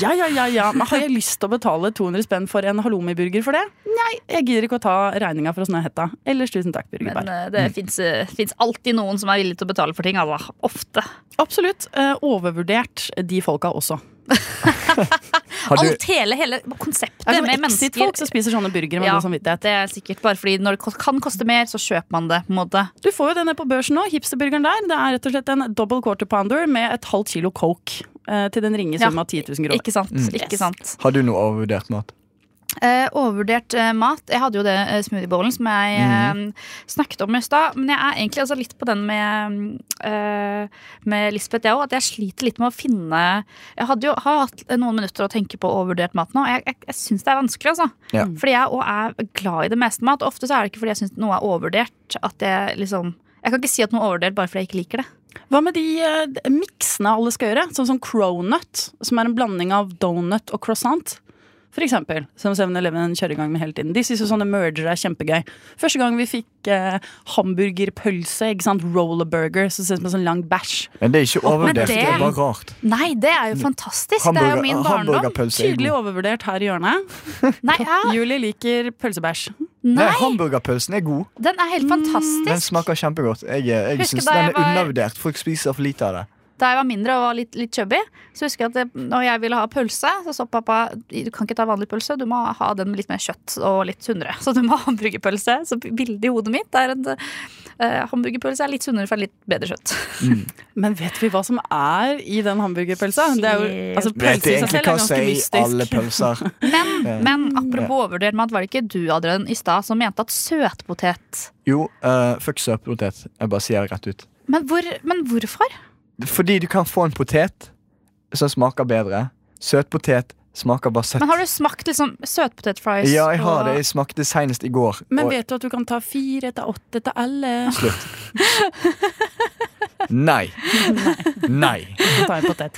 Ja, ja, ja, ja. Men har jeg lyst til å betale 200 spenn for en halloumiburger for det? Nei, jeg gidder ikke å ta regninga fra Snøhetta. Ellers tusen takk, Men Burgerbar. eh, det mm. fins alltid noen som er villig til å betale for ting. Altså. Ofte. Absolutt. eh, overvurdert de folka også. Har du- Alt, hele, hele konseptet Det er med mennesker. mennesker Exit-folk som spiser sånne burgere med Ja, god samvittighet. det er sikkert bare fordi når det kan koste mer, så kjøper man det. på en måte Du får jo denne på børsen nå. Hipsterburgeren der. Det er rett og slett en double quarter pounder med et halvt kilo coke. eh, til den ringe sum av 10 000 kroner. Ikke sant? Mm. Ikke sant. Har du noe overvurdert mat? Eh, overvurdert eh, mat. Jeg hadde jo det uh, smoothiebowlen som jeg eh, snakket om i stad. Men jeg er egentlig altså, litt på den med, eh, med Lisbeth, jeg òg. At jeg sliter litt med å finne Jeg hadde jo, har hatt noen minutter å tenke på overvurdert mat nå. og Jeg, jeg, jeg syns det er vanskelig, altså. Ja. Fordi jeg òg er glad i det meste mat. Og ofte så er det ikke fordi jeg syns noe er overvurdert. At jeg liksom Jeg kan ikke si at noe er overvurdert bare fordi jeg ikke liker det. Hva med de eh, miksene alle skal gjøre? Sånn som cronut, som er en blanding av donut og croissant. For eksempel, som 7-Eleven kjører i gang med hele tiden. De syns jo sånne mergere er kjempegøy. Første gang vi fikk eh, hamburgerpølse, ikke sant, rollerburger, som ser ut som en sånn lang bæsj. Men det er ikke overvurdert, det- det er bare rart. Nei, det er jo fantastisk. det er jo min barndom. Tydelig overvurdert her i hjørnet. Nei, ja, Julie liker pølsebæsj. Nei, nei, hamburgerpølsen er god. den er helt fantastisk Den smaker kjempegodt. Jeg, jeg syns den er var- undervurdert. Folk spiser for lite av det. Da jeg var mindre og var litt, litt chubby, så husker jeg at det, når jeg ville ha pølse, så sa pappa du kan ikke ta vanlig pølse, du må ha den med litt mer kjøtt og litt sunnere. Så du må ha hamburgerpølse. Så bildet i hodet mitt er at uh, hamburgerpølse er litt sunnere for litt bedre kjøtt. Men vet vi hva som er i den hamburgerpølsa? Det er jo, altså, Vet pølse i seg egentlig selv hva er som er ganske i alle mystisk. pølser? Men, Ja. men apropos overvurdert mat, var det ikke du Adrian, i stad som mente at søtpotet Jo, uh, fuck søtpotet. Jeg bare sier det rett ut. men, hvor, men hvorfor? Fordi du kan få en potet som smaker bedre. Søtpotet smaker bare søtt. Men Har du smakt liksom søtpotetfries? Ja, jeg har og- det. Jeg smakte senest i går. Men og- vet du at du kan ta fire etter åtte etter alle? Slutt. Nei. Nei. Ta en potet.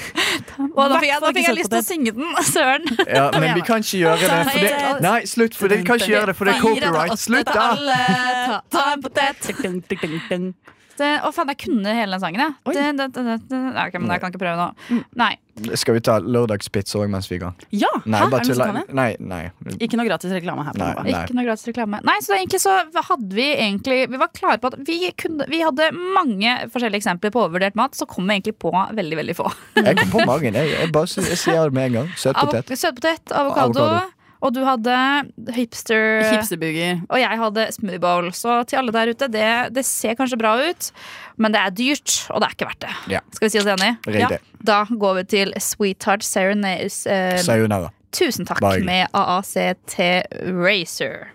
Og da fikk jeg, da fikk jeg lyst til å synge den. Søren. Ja, men vi kan ikke gjøre det. For det nei, slutt, for det, vi kan ikke gjøre det, for det er copyright. Slutt, da! Ta en potet. Det, å faen, jeg kunne hele den sangen, jeg. Ja, Okay, men jeg kan ikke prøve nå. Nei. Skal vi ta lørdagspizza òg mens vi er i gang? Ja! Nei, Hæ? Er det noe som? Nei, nei. Ikke noe gratis reklame her. på Nei. Ikke noe gratis reklame. Nei, så egentlig så hadde vi egentlig Vi var klare på at vi, kunne, vi hadde mange forskjellige eksempler på overvurdert mat, så kom vi egentlig på veldig, veldig få. Jeg kom på magen. Jeg, jeg, bare, jeg sier det med en gang. Søtpotet. Avo- Søtpotet, avokado. Avokado. Og du hadde hipster Hipsterburger. Og jeg hadde smoothie bowl. Så til alle der ute, det, det ser kanskje bra ut, men det er dyrt, og det er ikke verdt det. Ja. Skal vi si oss enig? Ja. Da går vi til Sweetheart Serenades. Eh, Sayonara. tusen takk Bye. med AACT Racer.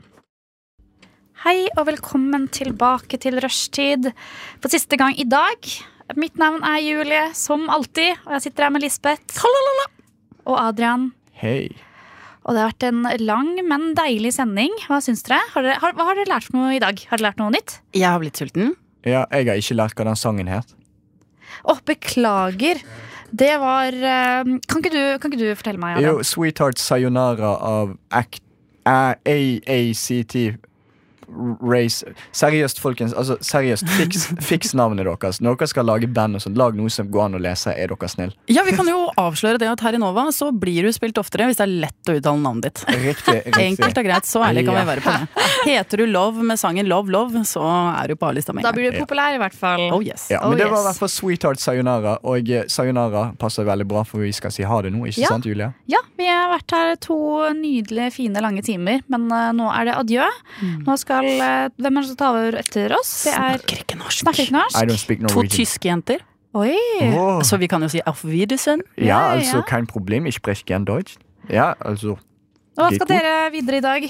Hei og velkommen tilbake til rushtid for siste gang i dag. Mitt navn er Julie, som alltid, og jeg sitter her med Lisbeth. Og Adrian. Hei. Og det har vært en lang, men deilig sending. Hva syns dere? Har dere har, hva har dere lært for noe i dag? Har dere lært noe nytt? Jeg har blitt sulten. Ja, jeg har ikke lært hva den sangen het. Å, beklager. Det var uh, kan, ikke du, kan ikke du fortelle meg? Adam? Jo, Sweetheart Sayonara av Act A- AACT Race Seriøst, folkens. Altså, seriøst, fiks, fiks navnet deres. Når dere skal lage band, og sånt, lag noe som går an å lese. Er dere snill? Ja, Vi kan jo avsløre det at her i Nova så blir du spilt oftere hvis det er lett å uttale navnet ditt. Riktig. riktig. Enkelt og greit, så ærlig kan Ja. vi være på det. Heter du Love med sangen Love Love, så er du på A-lista med Da blir du populær, i hvert fall. Oh yes. Ja, Oh, men det var i hvert fall Sweetheart Sayonara, og eh, Sayonara passer veldig bra, for vi skal si ha det nå, ikke Ja. sant, Julia? Ja, vi har vært her to nydelige, fine, lange timer, men uh, nå er det adjø. Nå skal eh, Hvem er det som tar over etter oss? Det er Snakker ikke norsk. Snakker ikke I don't norsk? speak To tyske jenter. Oi! Oh. Så vi kan jo si Auf Wiedersehen. Ja, Ja, altså, ja. kein Problem, ich spreche gern Deutsch. Ja, altså Og hva skal dere videre i dag?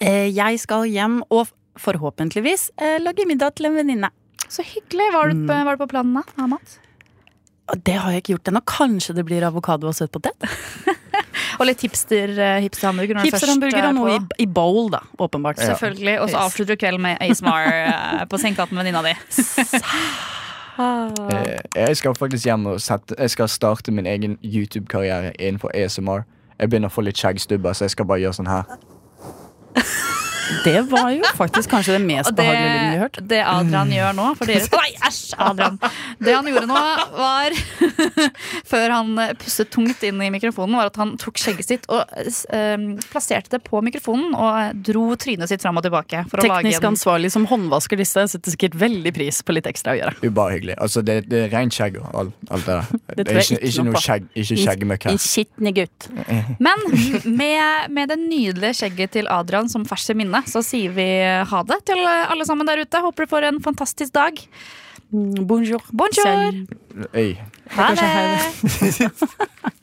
Eh, jeg skal hjem og forhåpentligvis eh, lage middag til en venninne. Så hyggelig. Var du, Mm. var du på planen da? Av mat? Det har jeg ikke gjort ennå. Kanskje det blir avokado og søt potet? Og litt hipster-hamburger. Uh, hipster er og noe i, i bowl, da. Åpenbart. Ja. Selvfølgelig. Og så Yes. avslutter du kvelden med ASMR uh, på sengekanten med venninna di. eh, Jeg skal faktisk hjem og sette Jeg skal starte min egen YouTube-karriere innenfor ASMR. Jeg begynner å få litt skjeggstubber, så jeg skal bare gjøre sånn her. Det var jo faktisk kanskje det mest det, behagelige lyden vi har hørt. det Adrian gjør nå for dere Nei, æsj, Adrian! Det han gjorde nå, var Før han pustet tungt inn i mikrofonen, var at han tok skjegget sitt og um, plasserte det på mikrofonen og dro trynet sitt fram og tilbake. For å lage Teknisk en ansvarlig som håndvasker disse setter sikkert veldig pris på litt ekstra å gjøre. Ubehagelig. Altså, det, det er rent skjegg og alt, alt det der. Det Det er ikke, ikke noe skjegg, ikke skjeggmøkk her. skitne gutt. Men med, med det nydelige skjegget til Adrian som ferskt i minne, så sier vi ha det til alle sammen der ute. Håper du får en fantastisk dag. Bonjour. Bonjour! Hey. Ha det!